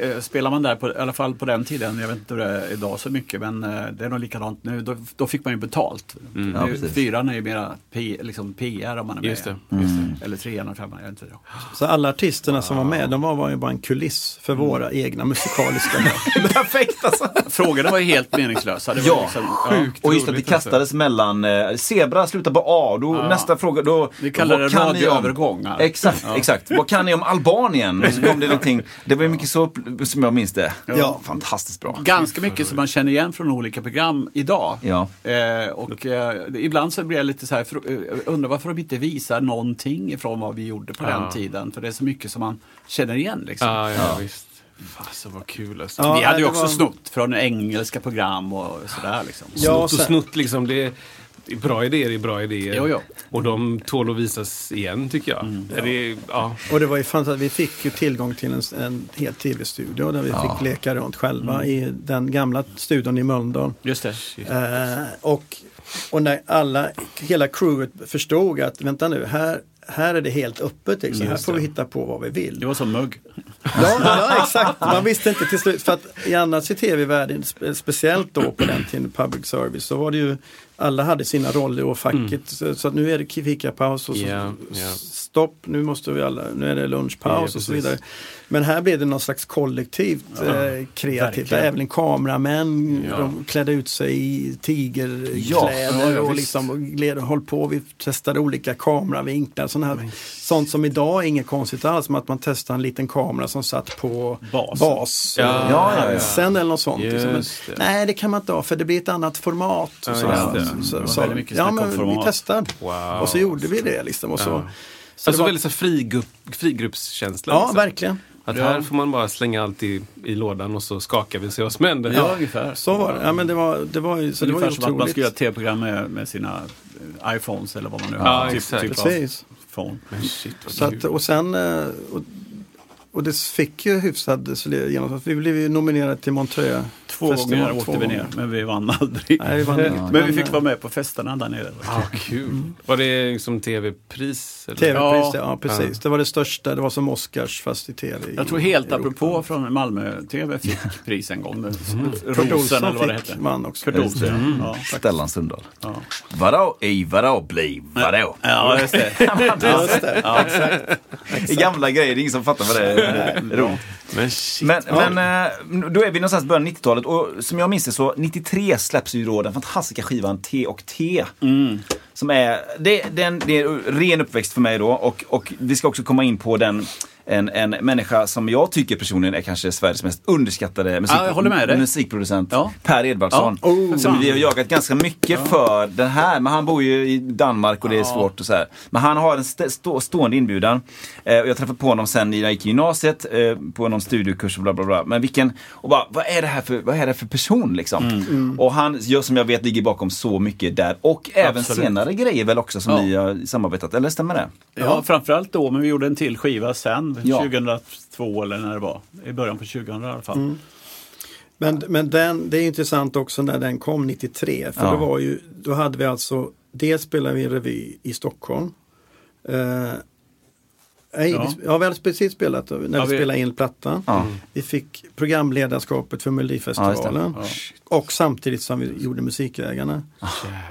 eh, spelar man där, på, i alla fall på den tiden, jag vet inte hur det är idag så mycket, men eh, det är nog likadant nu. Då, då fick man ju betalt. Ja, Nu, precis. fyran är ju mera P, liksom PR om man är med. Just det, just det. Eller trean och femman, jag vet inte. Så alla artisterna som var med, de var, var ju bara en kuliss för våra egna musikaliska perfekt alltså! Frågorna var ju helt meningslösa. Det var Ja, liksom, sjukt. Och just att det alltså. kastades mellan, eh, zebra slutar på A, då Ja. nästa fråga, då... Vi kallar det kan ni om- radioövergångar. Exakt, exakt. Vad kan ni om Albanien? Och så kom det någonting, det var ju mycket så som jag minns det. Ja. Fantastiskt bra. Ganska mycket som man känner igen från olika program idag. Ja. Eh, och eh, ibland så blir jag lite så här, fr- eh, undrar varför de inte visar någonting ifrån vad vi gjorde på den tiden. För det är så mycket som man känner igen liksom. Ja, ja, visst. Fasen vad kul alltså. Ja, vi hade ju också var- snott från engelska program och sådär liksom. Ja, Snott och snutt liksom. Det är, det är bra idéer är bra idéer. Jo, jo. Och de tål att visas igen tycker jag. Det är, ja. Och det var ju fantastiskt, vi fick ju tillgång till en, en hel tv-studio där vi fick leka runt själva i den gamla studion i Mölndal. Just det. Eh, och, och när alla, hela crewet förstod att vänta nu, här, här är det helt öppet. Liksom. Här Just får vi det. hitta på vad vi vill. Det var som mugg. Ja, ja, exakt. Man visste inte till slut. För att i annars i tv-världen, spe- speciellt då på den tiden, public service, så var det ju alla hade sina roller och facket. Så, så att nu är det fikapaus och så, Ja, ja. stopp, nu måste vi alla, nu är det lunchpaus Ja, och så vidare. Men här blev det någon slags kollektivt eh, kreativt. Även kameramän, Ja. de klädde ut sig i tigerkläder Ja, och, liksom, och gled, höll på. Vi testade olika kameravinklar. Sån här, sånt som idag är inget konstigt alls. Som att man testar en liten kamera som satt på Bas. bas eh, halsen eller något sånt. liksom. Men, nej, det kan man inte ha för det blir ett annat format. Ja, så, så, så, ja, men vi testar. Wow. Och så gjorde vi det liksom. Och så, så Alltså väldigt så frigrupp, frigruppskänsla. ja, liksom. verkligen. Att Ja. här får man bara slänga allt i, i lådan och så skakar vi sig oss med det. Ja, ungefär. Så var det. Ja, men det var, det var ju, så det var ju Ungefär som att man skulle göra ett tv-program med, med sina eh, iPhones eller vad man nu Ja, har. exakt. Typ, typ av Precis. phone. Men shit vad Så att, och sen eh, och, och det fick ju hyfsad genomslag. Vi blev ju nominerade till Montreux Två festival gånger åkte två vi ner, gånger. men vi vann aldrig. Nej, vi vann inte. Men vi fick vara med på festerna där nere. Ah, kul. Var det liksom tv-pris? Tv-pris, Ja. ja, ja precis. Det var det största. Det var som Oscars fast i tv. Jag tror helt Europa. apropå från Malmö-TV fick pris en gång. Kurt Rosen Olsson eller vad det hette. vann också. Kurt Olsson, ja. Stellan Sundahl. Ja. Vadå i vadå bli vadå? Ja, just det. Just det. Ja. I gamla grejer, det är ingen som fattar vad det är. Roligt. Men shit. Men, men eh, då är vi någonstans i början av 90-talet och som jag minns det så 93 släpps ju då den fantastiska skivan T och T. Som är, det, den, det är en ren uppväxt för mig då och, och vi ska också komma in på den en, en människa som jag tycker personligen är kanske Sveriges mest underskattade musik, Ja, dig. musikproducent. Ja. Per Edvardsson. Ja. Oh. Som vi har jagat ganska mycket för den här. Men han bor ju i Danmark och det är svårt och så här. Men han har en st stå stående inbjudan. Eh, och jag träffade på honom sen när jag gick i gymnasiet eh, på någon studiekurs och bla bla bla. Men vilken, och bara, vad är det här för, vad är det för person liksom? Mm. Och han, jag, som jag vet, ligger bakom så mycket där. Och även Absolut. senare grejer väl också som Ja. ni har samarbetat, eller stämmer det? Ja, framförallt då, men vi gjorde en till skiva sen, Ja. 2002 eller när det var. I början på 2000 i alla fall. Men, men den, det är intressant också när den kom 93. För Ja. då, var ju, då hade vi alltså, dels spelade vi revy i Stockholm. Eh, nej, Ja. vi, ja, vi hade precis spelat då, när Ja, vi, vi- spelade in plattan. Ja. Vi fick programledarskapet för Melodifestivalen. Och samtidigt som vi gjorde Musikvägarna.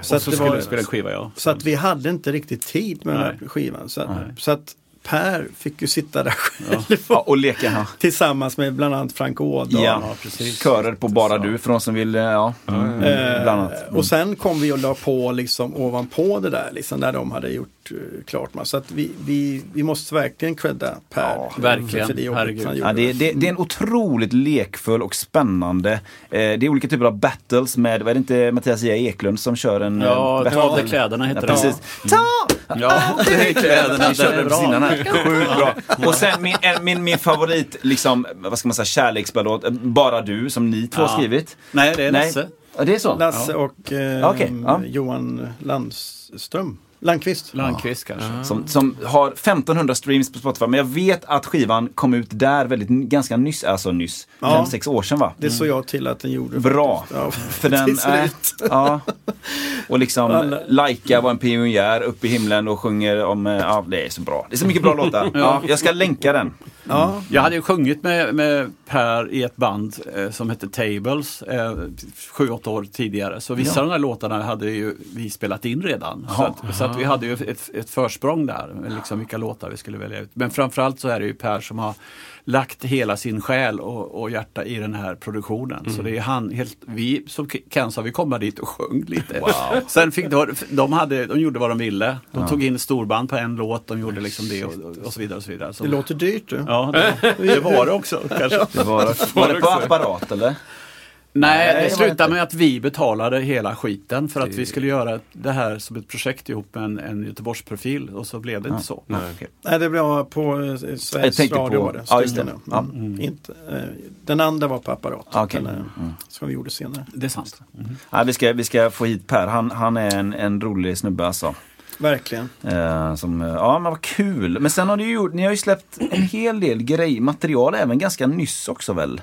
Så, att så det skulle var- vi spela skiva, ja. Så att vi hade inte riktigt tid med den här Nej. skivan. Så, att- så att Per fick ju sitta där själv Ja, och leka. Ja. tillsammans med bland annat Frank Ådahl. Ja. Ja, precis. Körer på Bara Du för de som vill, eh, ja. Mm, bland annat. Och sen kom vi och la på liksom ovanpå det där, liksom, när de hade gjort uh, klart. Man. Så att vi, vi, vi måste verkligen credda Per. Ja, verkligen. För det han Ja, det, det, det är en otroligt lekfull och spännande. Eh, det är olika typer av battles med, vad är det inte Mattias J. Eklund som kör en eh, Ja, battle? Ta av dig kläderna heter ja, det. precis. Ta! Ja, det är kläderna. Sjukt bra. Och sen min, min, min favorit, liksom, vad ska man säga, kärleksballad, eh, Bara du, som ni två har Ja. skrivit. Nej, det är Nej. Lasse. Ja, det är så? Lasse och eh, Okej, ja. Johan Landström. Landqvist. Landqvist kanske. Som, som har 1500 streams på Spotify. Men jag vet att skivan kom ut där väldigt, ganska nyss, alltså nyss, Ja. fem sex år sedan va? Det såg jag till att den gjorde. Bra. Ja, För den, äh, ja. Och liksom Alla- Laika var en pionjär uppe i himlen och sjunger om, eh, ja det är så bra. Det är så mycket bra låtar. Ja, jag ska länka den. Ja, Jag hade ju sjungit med, med Per i ett band eh, som hette Tables eh, sju, åtta år tidigare. Så vissa av de här låtarna hade ju vi spelat in redan. Så att, så att vi hade ju ett, ett försprång där, med liksom vilka låtar vi skulle välja ut. Men framförallt så är det ju Per som har lagt hela sin själ och, och hjärta i den här produktionen. Så det är han, helt, vi som Ken sa, vi kom dit och sjöng lite. Sen fick de, de, hade, de gjorde vad de ville. De tog in storband på en låt, de gjorde liksom det och, och så vidare. Och så vidare. Så, det låter dyrt du. Ja, det, det var det också kanske. Det var, var det på apparat eller? Nej, det det var slutade med att vi betalade hela skiten för att vi skulle göra det här som ett projekt ihop med en, en Göteborgsprofil och så blev det inte så. Nej. Nej, det blev på eh, Sveriges Jag tänkte Radio. på- var det, ja, just det. Ja. Mm. Inte, eh, den andra var på apparat. Okej. Den, eh, Mm. Som vi gjorde senare. Det är sant. Ja, vi, ska, vi ska få hit Per, han, han är en, en rolig snubbe alltså. Verkligen. Eh, som, ja men vad kul. Men sen har ni ju gjort, ni har ju släppt en hel del grej, material även ganska nyss också väl?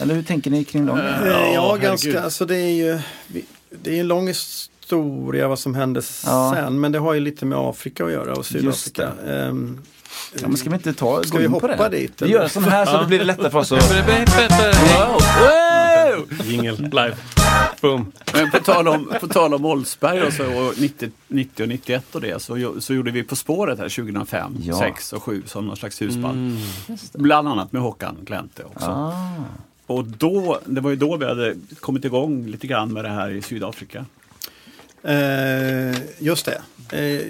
Eller hur tänker ni kring dem? Eh, Ja, ja, ganska. Alltså det är ju det är en lång historia vad som hände Ja. sen. Men det har ju lite med Afrika att göra och Sydafrika. Ehm, Ja, men ska vi inte ta, Ska gå vi in på hoppa det? dit, Vi gör en sån här så då blir det lättare för oss att... Jingel, live. Boom. Men på tal om, på tal om Oldsberg och, så, och 90, 90 och 91 och det så, så gjorde vi På spåret här 2005, Ja. 6 och 7 som någon slags husband. Bland annat med Håkan Glente också. Ah. Och då, det var ju då vi hade kommit igång lite grann med det här i Sydafrika. eh, just det. Eh, jag,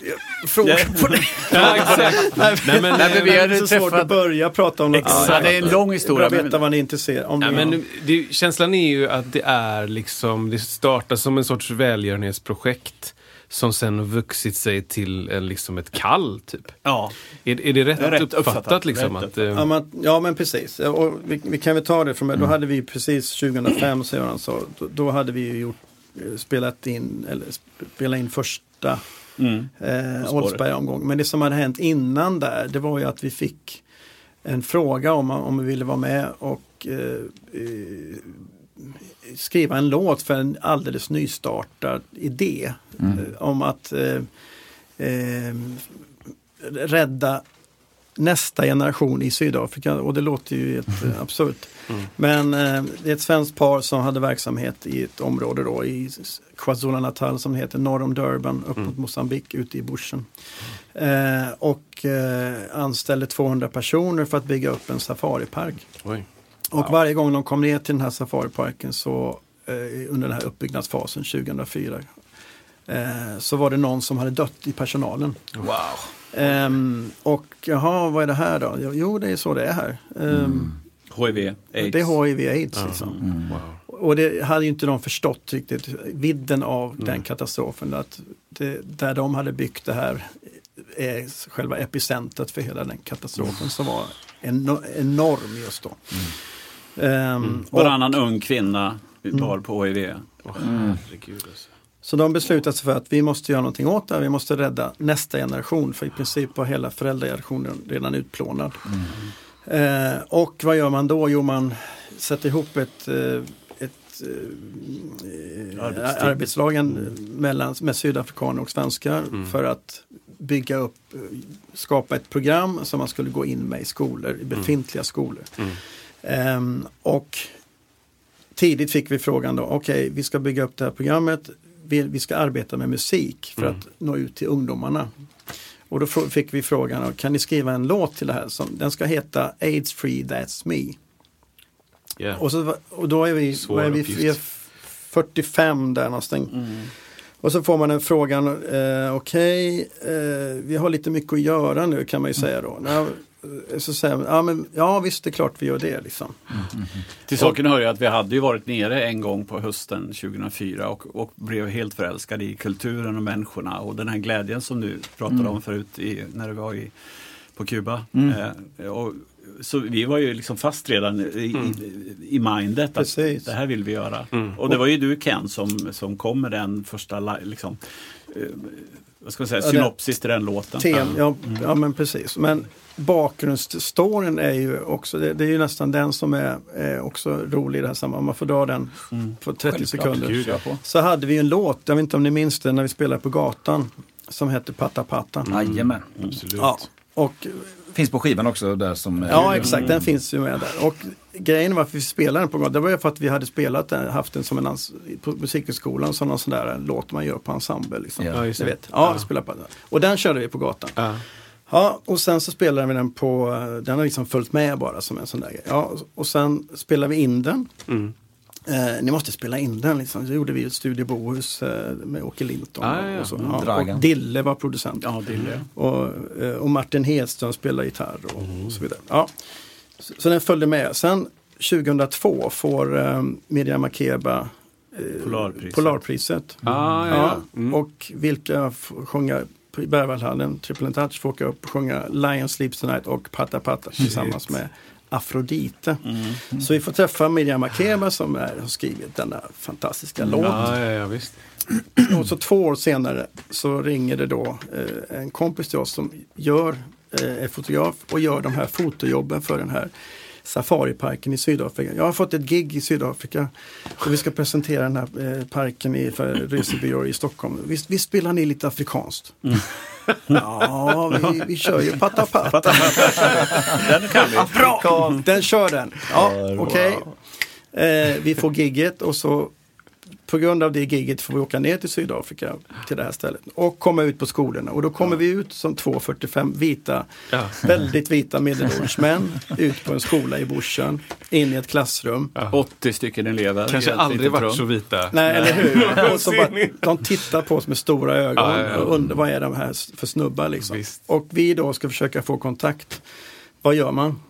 jag, fråga på det. Ja, exakt. Nej, men, Nej, men vi Det hade är så svårt träffat- att börja prata om något Exakt. annat. det är en lång historia, men- veta vad ni är intresserade om. Ja, men det, känslan är ju att det är liksom, det startar som en sorts välgörenhetsprojekt som sen vuxit sig till en, liksom ett kall, typ. Ja, Är, är det rätt, rätt uppfattat? uppfattat, liksom, rätt att, eh, Ja men, ja men precis. Och vi, vi kan väl ta det från Då hade vi precis 2005 som Göran sa. Då, då hade vi ju gjort, eh, spelat in, eller spelat in första mm. eh, spåret. Oldsberg-omgång. Men det som hade hänt innan där det var ju att vi fick en fråga om, om vi ville vara med och eh, eh, skriva en låt för en alldeles nystartad idé. Eh, om att eh, eh, rädda nästa generation i Sydafrika och det låter ju helt eh, absurt. Men eh, det är ett svenskt par som hade verksamhet i ett område då i KwaZulu-Natal som heter norr om Durban upp mot Mosambik ute i bushen. Eh, och eh, anställde 200 personer för att bygga upp en safaripark. oj. Och varje gång de kom ner till den här safariparken så eh, under den här uppbyggnadsfasen 2004 eh, så var det någon som hade dött i personalen. Wow. Ehm, och jaha, vad är det här då? Jo, det är så det är här. Ehm, HIV, aids. Det är HIV aids. Liksom. Och det hade ju inte de förstått riktigt vidden av den katastrofen. Att det, där de hade byggt det här är själva epicentret för hela den katastrofen som var eno- enorm just då. Ehm, och, Varannan ung kvinna bar på HIV. Herregud, alltså. så de beslutade sig för att vi måste göra någonting åt det här. Vi måste rädda nästa generation för i princip var hela föräldragenerationen redan utplånad. Eh, och vad gör man då? Jo, man sätter ihop ett, eh, ett eh, Arbetsteam. arbetslagen mellan, med sydafrikaner och svenskar för att bygga upp, eh, skapa ett program som man skulle gå in med i skolor, i befintliga skolor. Ehm, och tidigt fick vi frågan då, okej vi ska bygga upp det här programmet, vi, vi ska arbeta med musik för att nå ut till ungdomarna. Och då fick vi frågan, kan ni skriva en låt till det här? Som, den ska heta AIDS Free That's Me. Ja. Och, så, och då är vi, Svår är vi, uppgift. vi är 45 där någonstans. Och så får man en frågan, eh, okej, eh, vi har lite mycket att göra nu kan man ju säga då. Ja, eh, så säger man, ja, men, ja visst det är klart vi gör det liksom. Till saken hör ju att vi hade ju varit nere en gång på hösten 2004 och, och blev helt förälskade i kulturen och människorna och den här glädjen som du pratade om förut i, när du var i, på Kuba. Eh, och, så vi var ju liksom fast redan i, i, i mindet att Precis. det här vill vi göra. Och det var ju du Ken som, som kom med den första li- liksom, eh, vad ska man säga, synopsis till den låten. Tem, ja, ja men precis. Men bakgrundsstoryn är ju också, det, det är ju nästan den som är, är också rolig i det här sammanhanget. Om man får dra den på 30 sekunder. Gud, ja. på. Så hade vi en låt, jag vet inte om ni minns det, när vi spelade på gatan. Som hette Patta Patta. Jajamän. Absolut. Ja, och, Finns på skivan också där som... ja exakt, den finns ju med där. Och grejen varför vi spelade den på gatan, det var ju för att vi hade spelat den, haft den som en ans- på musikhögskolan som någon sån där låt man gör på ensemble. Liksom. Ja, Ja, just Ni det. vet. Ja, Spela på den. Och den körde vi på gatan. Ja. Ja, och sen så spelade vi den på, den har liksom följt med bara som en sån där grej. Ja, och sen spelade vi in den. Mm. Eh, ni måste spela in den liksom. Så gjorde vi ett Studio Bohus eh, med Åke Linton. Ah, ja. och, så. Mm, Ja, och Dille var producent. Ja, är det. Och, eh, och Martin Hedström spelade gitarr och, och så vidare. Ja. Så, så den följde med. Sen 2002 får eh, Miriam Makeba eh, Polarpriset. Polarpriset. Ah, ja, ja. Mm. Och vilka får i Berwaldhallen, Triple Touch får åka upp och sjunga Lion Sleeps Tonight och Patta Patta tillsammans med Afrodite. Mm. Så vi får träffa Miriam Makeba som är, har skrivit denna fantastiska låt. Ja, ja, ja, visst. Och så två år senare så ringer det då eh, en kompis till oss som gör, eh, är fotograf och gör de här fotojobben för den här safariparken i Sydafrika. Jag har fått ett gig i Sydafrika och vi ska presentera den här eh, parken i, för resebyråer i Stockholm. Visst, visst spelar ni lite afrikanskt? Ja, vi, vi kör ju patta patta. Den kan vi. Bra! Den kör den. Ja, okej. Eh, vi får gigget och så på grund av det gigget får vi åka ner till Sydafrika till det här stället och komma ut på skolorna. Och då kommer vi ut som två 45 vita, Ja. väldigt vita medelålders män ut på en skola i Bushen, in i ett klassrum. 80 stycken elever. Kanske aldrig varit rum. så vita. Nej, eller hur? Och så bara, de tittar på oss med stora ögon Ja, ja, ja. och undrar vad är de här för snubbar liksom. Visst. Och vi då ska försöka få kontakt. Vad gör man?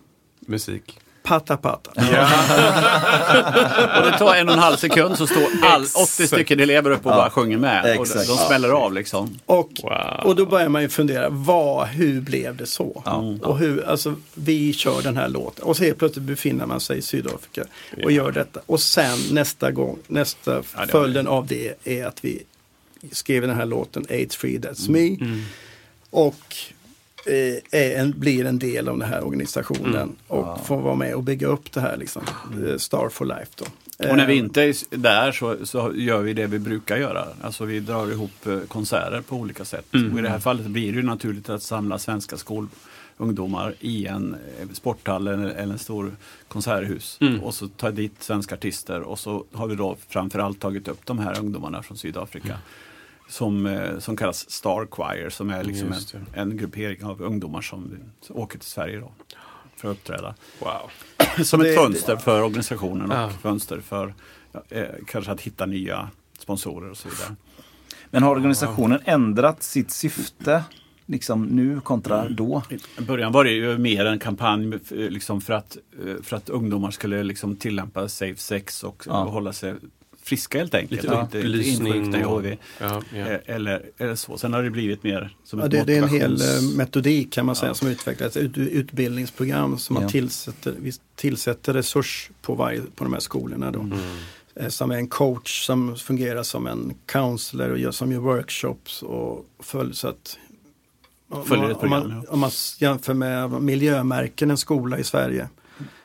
Musik. Patta patta. Och det tar en och en halv sekund så står all, 80 stycken elever upp och bara sjunger med. Och de, smäller av liksom. Och, Wow. och då börjar man ju fundera, vad, hur blev det så? Och hur, alltså, vi kör den här låten och så helt plötsligt befinner man sig i Sydafrika och gör detta. Och sen nästa gång, nästa följden av det är att vi skrev den här låten AIDS Free That's Me. Och eh, är en, blir en del av den här organisationen och får vara med och bygga upp det här liksom, eh, Star for Life då. Och när vi Eh, inte är där så, så gör vi det vi brukar göra. Alltså vi drar ihop eh, konserter på olika sätt. Och i det här fallet blir det naturligt att samla svenska skolungdomar i en eh, sporthall eller, eller en stor konserthus. Och så ta dit svenska artister och så har vi då framförallt tagit upp de här ungdomarna från Sydafrika. Som, eh, som kallas Star Choir som är liksom en, en gruppering av ungdomar som, som åker till Sverige då för att uppträda. Wow. Som ett Det- fönster för organisationen och Ja. fönster för ja, eh, kanske att hitta nya sponsorer och så vidare. Men har organisationen ändrat sitt syfte liksom nu kontra då? I början var det ju mer en kampanj eh, liksom för, att, eh, för att ungdomar skulle liksom tillämpa safe sex och, Ja. och hålla sig friska helt enkelt. Lite och inte, insjukna i och- HIV. Ja, ja. Eh, Eller, eller så. Sen har det blivit mer som Ja, ett det, det är en hel eh, metodik kan man säga som utvecklats. Ut, utbildningsprogram som man Ja. tillsätter, vi tillsätter resurs på, varje, på de här skolorna. Då. Mm. Eh, Som är en coach som fungerar som en counselor och gör, som gör workshops och följer så att om, Följer ett om, program, man, ja. om man jämför med miljömärken en skola i Sverige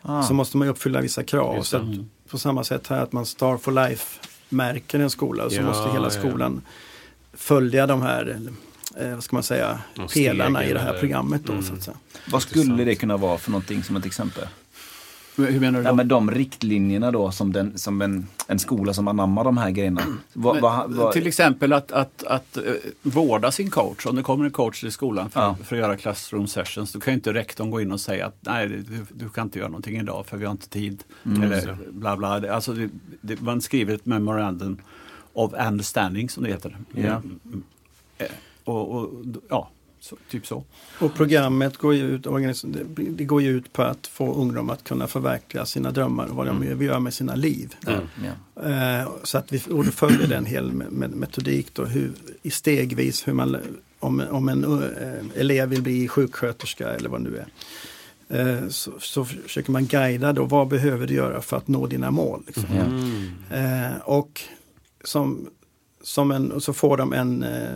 Ah. så måste man ju uppfylla vissa krav. Så att, på samma sätt här att man Star for Life märker en skola så Ja, måste hela ja, ja. skolan följa de här eh, vad ska man säga, pelarna i det här programmet. Då, Mm. så att säga. Vad skulle det kunna vara för någonting som ett exempel? Hur menar du? Ja, då? men de riktlinjerna då som, den, som en, en skola som anammar de här grejerna. Vad, Men, vad, vad, Till exempel att, att, att eh, vårda sin coach. Om det kommer en coach till skolan för, Ja. för att göra classroom sessions, då kan ju inte rektorn gå in och säga att nej, du, du kan inte göra någonting idag för vi har inte tid. Mm. Eller bla bla. Alltså, det, det, man skriver ett memorandum of understanding som det heter. Ja. Mm. Eh, Och, och, ja, så, typ så. Och programmet går ju ut, det- går ju ut på att få ungdomar att kunna förverkliga sina drömmar och vad de vill göra med sina liv. Mm. Eh, så att vi och då följer den hel metodik då, hur, i stegvis hur man, om, om en eh, elev vill bli sjuksköterska eller vad det nu är. Eh, så, så försöker man guida då, vad behöver du göra för att nå dina mål. Liksom. Mm. Eh, och som, som en, och så får de en, eh,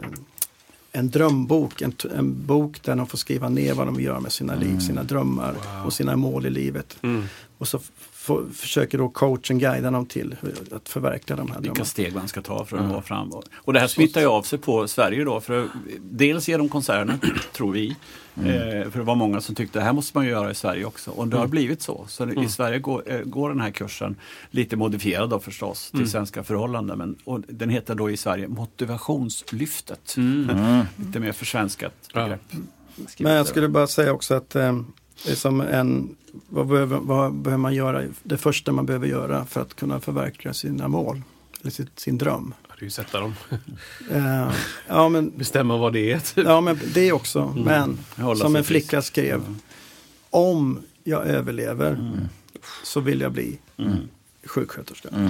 en drömbok, en, en bok där de får skriva ner vad de göra med sina liv, sina drömmar och sina mål i livet. Mm. Och så f- får- försöker då coachen guida dem till hur, att förverkliga de här Vilka drömmarna. steg man ska ta för att nå fram. Och- det här smittar ju av sig på Sverige då. För dels de konserterna, tror vi. Eh, för det var många som tyckte det här måste man göra i Sverige också. Och det har blivit så. Så det- i Sverige går, eh, går den här kursen, lite modifierad då förstås, till svenska förhållanden. Men, och den heter då i Sverige Motivationslyftet. Lite mer försvenskat Ja. begrepp. Men jag skulle bara säga också att eh, det är som en, vad behöver, vad behöver man göra? Det första man behöver göra för att kunna förverkliga sina mål, eller sitt, sin dröm. Ja, Det är ju sätta dem. Eh, ja, men, Bestämma vad det är. Typ. ja, men det också. Men Hålla som en flicka skrev, om jag överlever så vill jag bli sjuksköterska. Wow.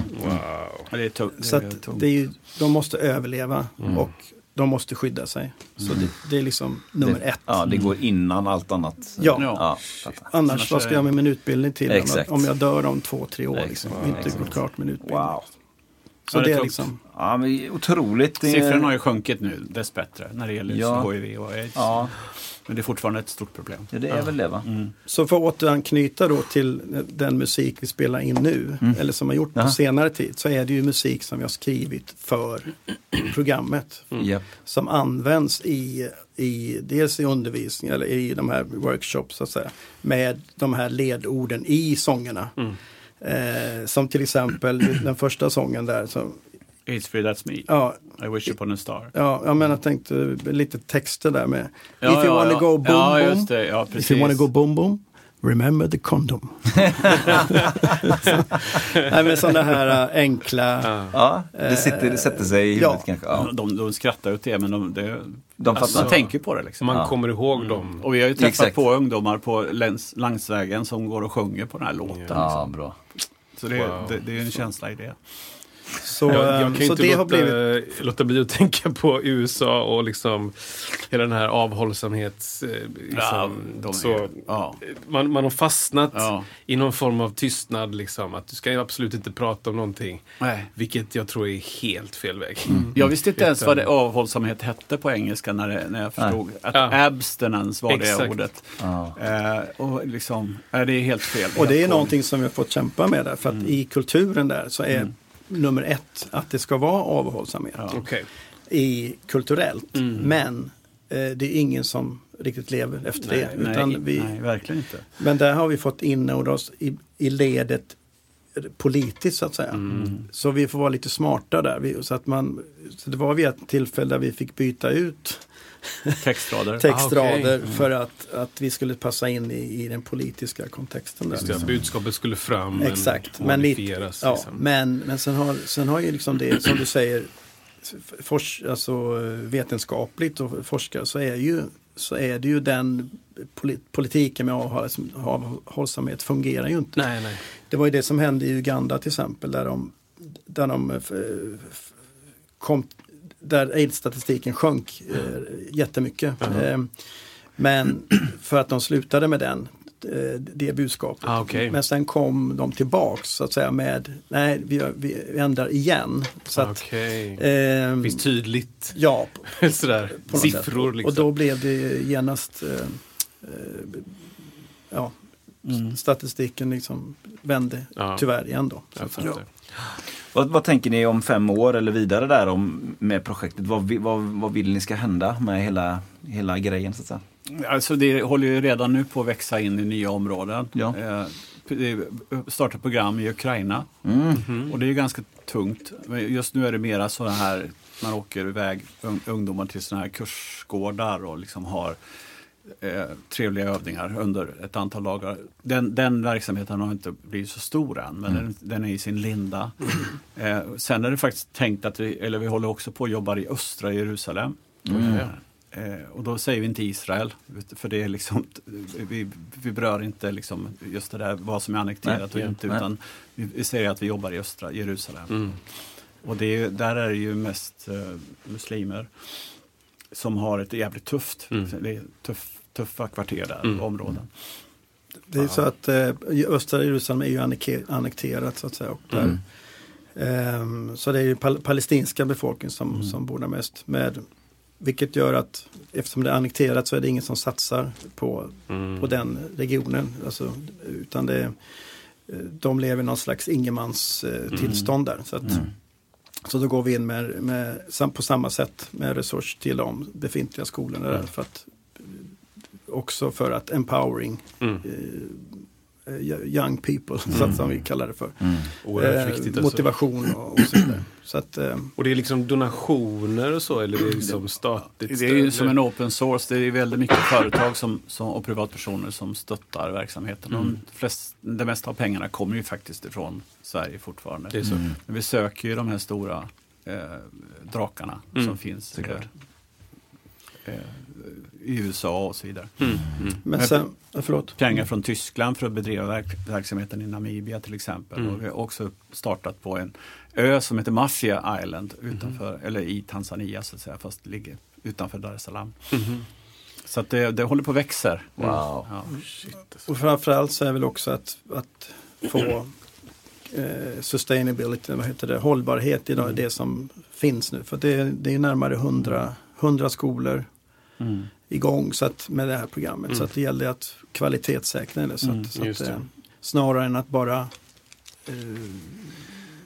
Ja, det är det Så att det är ju, de måste överleva och de måste skydda sig. Så det, det är liksom nummer det, ett. Ja, det går innan allt annat. Ja. ja. Annars, vad ska jag med min utbildning till? Exakt. Om jag dör om två, tre år. Liksom. Exakt. Inte gått klart min utbildning. Wow. Så Ja, det är det är liksom, Ja, men otroligt. Siffrorna har ju sjunkit nu, dessbättre, när det gäller Ja. HIV och aids. Ja, Men det är fortfarande ett stort problem. ja, det är väl det va? så för att återanknyta då till den musik vi spelar in nu, eller som har gjort på Jaha. senare tid, så är det ju musik som vi har skrivit för programmet. Japp. Som används i, i dels i undervisning eller i de här workshops så att säga. Med de här ledorden i sångerna. Eh, som till exempel den första sången där. Så, AIDS free that's me. ja, I wish upon a star. Ja, jag menar, tänkte lite texter där med. Ja, If you ja, wanna ja. go boom Ja, boom. just det. Ja, If you precis. wanna go boom boom. Remember the condom. Nej men sådana här äh, enkla. Ja, det, sitter, det sätter sig i huvudet ja. kanske. Ja. De, de skrattar åt det, men de, det, De alltså, man tänker på det. Liksom. Man Ja. kommer ihåg dem. Och vi har ju träffat Exakt. på ungdomar på läns, Langsvägen som går och sjunger på den här låten. Ja, Liksom. bra. Så det, Wow. det, det är en känsla i det. Så, Jag, jag kan ju så inte det låta, har blivit. låta bli att tänka på USA och liksom hela den här avhållsamhets... eh, Liksom, är- så, ja. man, man har fastnat Ja. i någon form av tystnad. Liksom, att du ska ju absolut inte prata om någonting. Nej. Vilket jag tror är helt fel väg. Jag visste inte ens vad det avhållsamhet hette på engelska när, det, när jag förstod att Ja. abstinence var det Exakt. ordet. Ja. Eh, och liksom, nej, det är helt fel. Och det är någonting som vi har fått kämpa med där. För att i kulturen där så är nummer ett att det ska vara avhållsamhet. Ja. Okej. I kulturellt. Mm. Men eh, det är ingen som riktigt lever efter det. Nej, Utan nej, vi, nej, verkligen inte. Men där har vi fått inordna oss i, i ledet politiskt så att säga. Mm. Så vi får vara lite smarta där. Vi, så att man, så det var vid ett tillfälle där vi fick byta ut Textrader. textrader Ah. Mm. för att, att vi skulle passa in i, i den politiska kontexten. Där, Just det, liksom. budskapet skulle fram men Exakt, men, lite, modifieras. ja, liksom. men, men sen, har, sen har ju liksom det som du säger fors, alltså, vetenskapligt och forskare så är, ju, så är det ju den polit, politiken med avhållsamhet fungerar ju inte. Nej, nej. Det var ju det som hände i Uganda till exempel där de, där de eh, f- kom, där aids-statistiken sjönk eh, jättemycket. Eh, men för att de slutade med den, eh, det budskapet. Ah, okej. Men sen kom de tillbaks så att säga med, nej vi, vi ändrar igen. Så att, Okej. eh, Visst tydligt. ja, Sådär. på Siffror liksom. Och då blev det genast eh, eh, ja, statistiken liksom vände Ja. tyvärr igen då. Vad, vad tänker ni om fem år eller vidare där om, med projektet? Vad, vad, vad vill ni ska hända med hela, hela grejen? Så att säga? Alltså det håller ju redan nu på att växa in i nya områden. Ja. Eh, Det startar program i Ukraina Mm. och det är ganska tungt. Just nu är det mera sådana här, man åker iväg un- ungdomar till sådana här kursgårdar och liksom har eh, trevliga övningar under ett antal dagar. Den, den verksamheten har inte blivit så stor än, men den, den är i sin linda. Eh, sen är det faktiskt tänkt att vi, eller vi håller också på att jobba i östra Jerusalem. Eh, och då säger vi inte Israel, för det är liksom, vi, vi berör inte liksom just det där vad som är annekterat Nej, och inte, nej. utan vi, säger att vi jobbar i östra Jerusalem. Mm. Och det där är det ju mest eh, muslimer som har ett jävligt tufft, Mm. det är tuff, tuffa kvarter där, Mm. områden. Det är så att eh, östra Jerusalem är ju annekterat så att säga. Och där, Mm. ehm, så det är ju pal palestinska befolkningen som, som bor där mest. Med, vilket gör att eftersom det är annekterat så är det ingen som satsar på, Mm. på den regionen. Alltså, utan det, eh, de lever i någon slags ingenmans eh, tillstånd där. Så, att, så då går vi in med, med, på samma sätt med resurs till de befintliga skolorna där. För att, också för att empowering Mm. eh, young people, så att, som vi kallar det för. Oerhört Eh, viktigt. Alltså. motivation och, och så vidare. Så att, eh, Och det är liksom donationer och så eller det är liksom statligt Det är ju som en open source, det är väldigt mycket företag som, som, och privatpersoner som stöttar verksamheten. Mm. De flest, det mesta av pengarna kommer ju faktiskt ifrån Sverige fortfarande. Det är så. Men vi söker ju de här stora eh, drakarna Mm, som finns eh, eh, i USA och så vidare. Mm. Mm. men Men- sen, förlåt. Pengar från Tyskland för att bedriva verk verksamheten i Namibia till exempel. Mm. Och vi har också startat på en ö som heter Mafia Island utanför, eller i Tanzania så att säga, fast ligger utanför Dar es Salaam. Mhm. Så att det, det håller på att växa. Wow. Ja. Och framförallt så är väl också att, att få eh, sustainability, vad heter det, hållbarhet i det som finns nu. För det, det är närmare 100, 100 skolor Mm. Igång så att, med det här programmet. Så att det gäller att kvalitetssäkra det. Så Mm, att, så just att, snarare än att bara eh,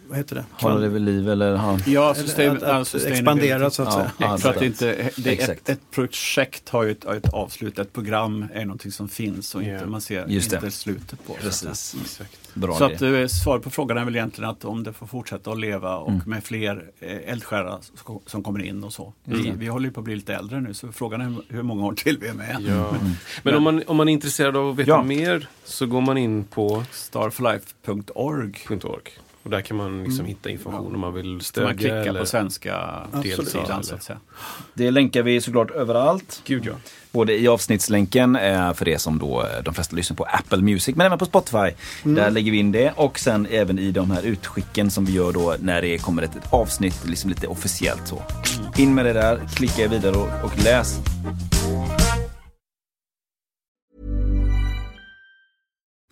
vad heter det? Hålla det vid liv eller ha... Ja, sustain, att, att expandera så att Ja, säga. ja, För att det- det inte, det är ett, ett projekt har ju ett, ett avslut, ett program är någonting som finns och inte Ja. man ser Just det. inte slutet på. så att. Precis. Bra Så idé. att eh, svar på frågan är väl egentligen att om det får fortsätta att leva och Mm. med fler eh, eldsjälar som- kommer in och så. Vi, vi håller ju på att bli lite äldre nu så frågan är hur många år till vi är med. Ja. Men om man, om man är intresserad av att veta Ja. mer så går man in på Starforlife.org. Och där kan man liksom hitta information om man vill stödja man klickar eller... på svenska Absolut. sidan så att säga. Det länkar vi såklart överallt. Gud ja. Både i avsnittslänken eh, för det som då eh, de flesta lyssnar på Apple Music, men även på Spotify. Där lägger vi in det och sen även i de här utskicken som vi gör då när det kommer ett, ett avsnitt liksom lite officiellt så. In med det där, klicka vidare och, och läs.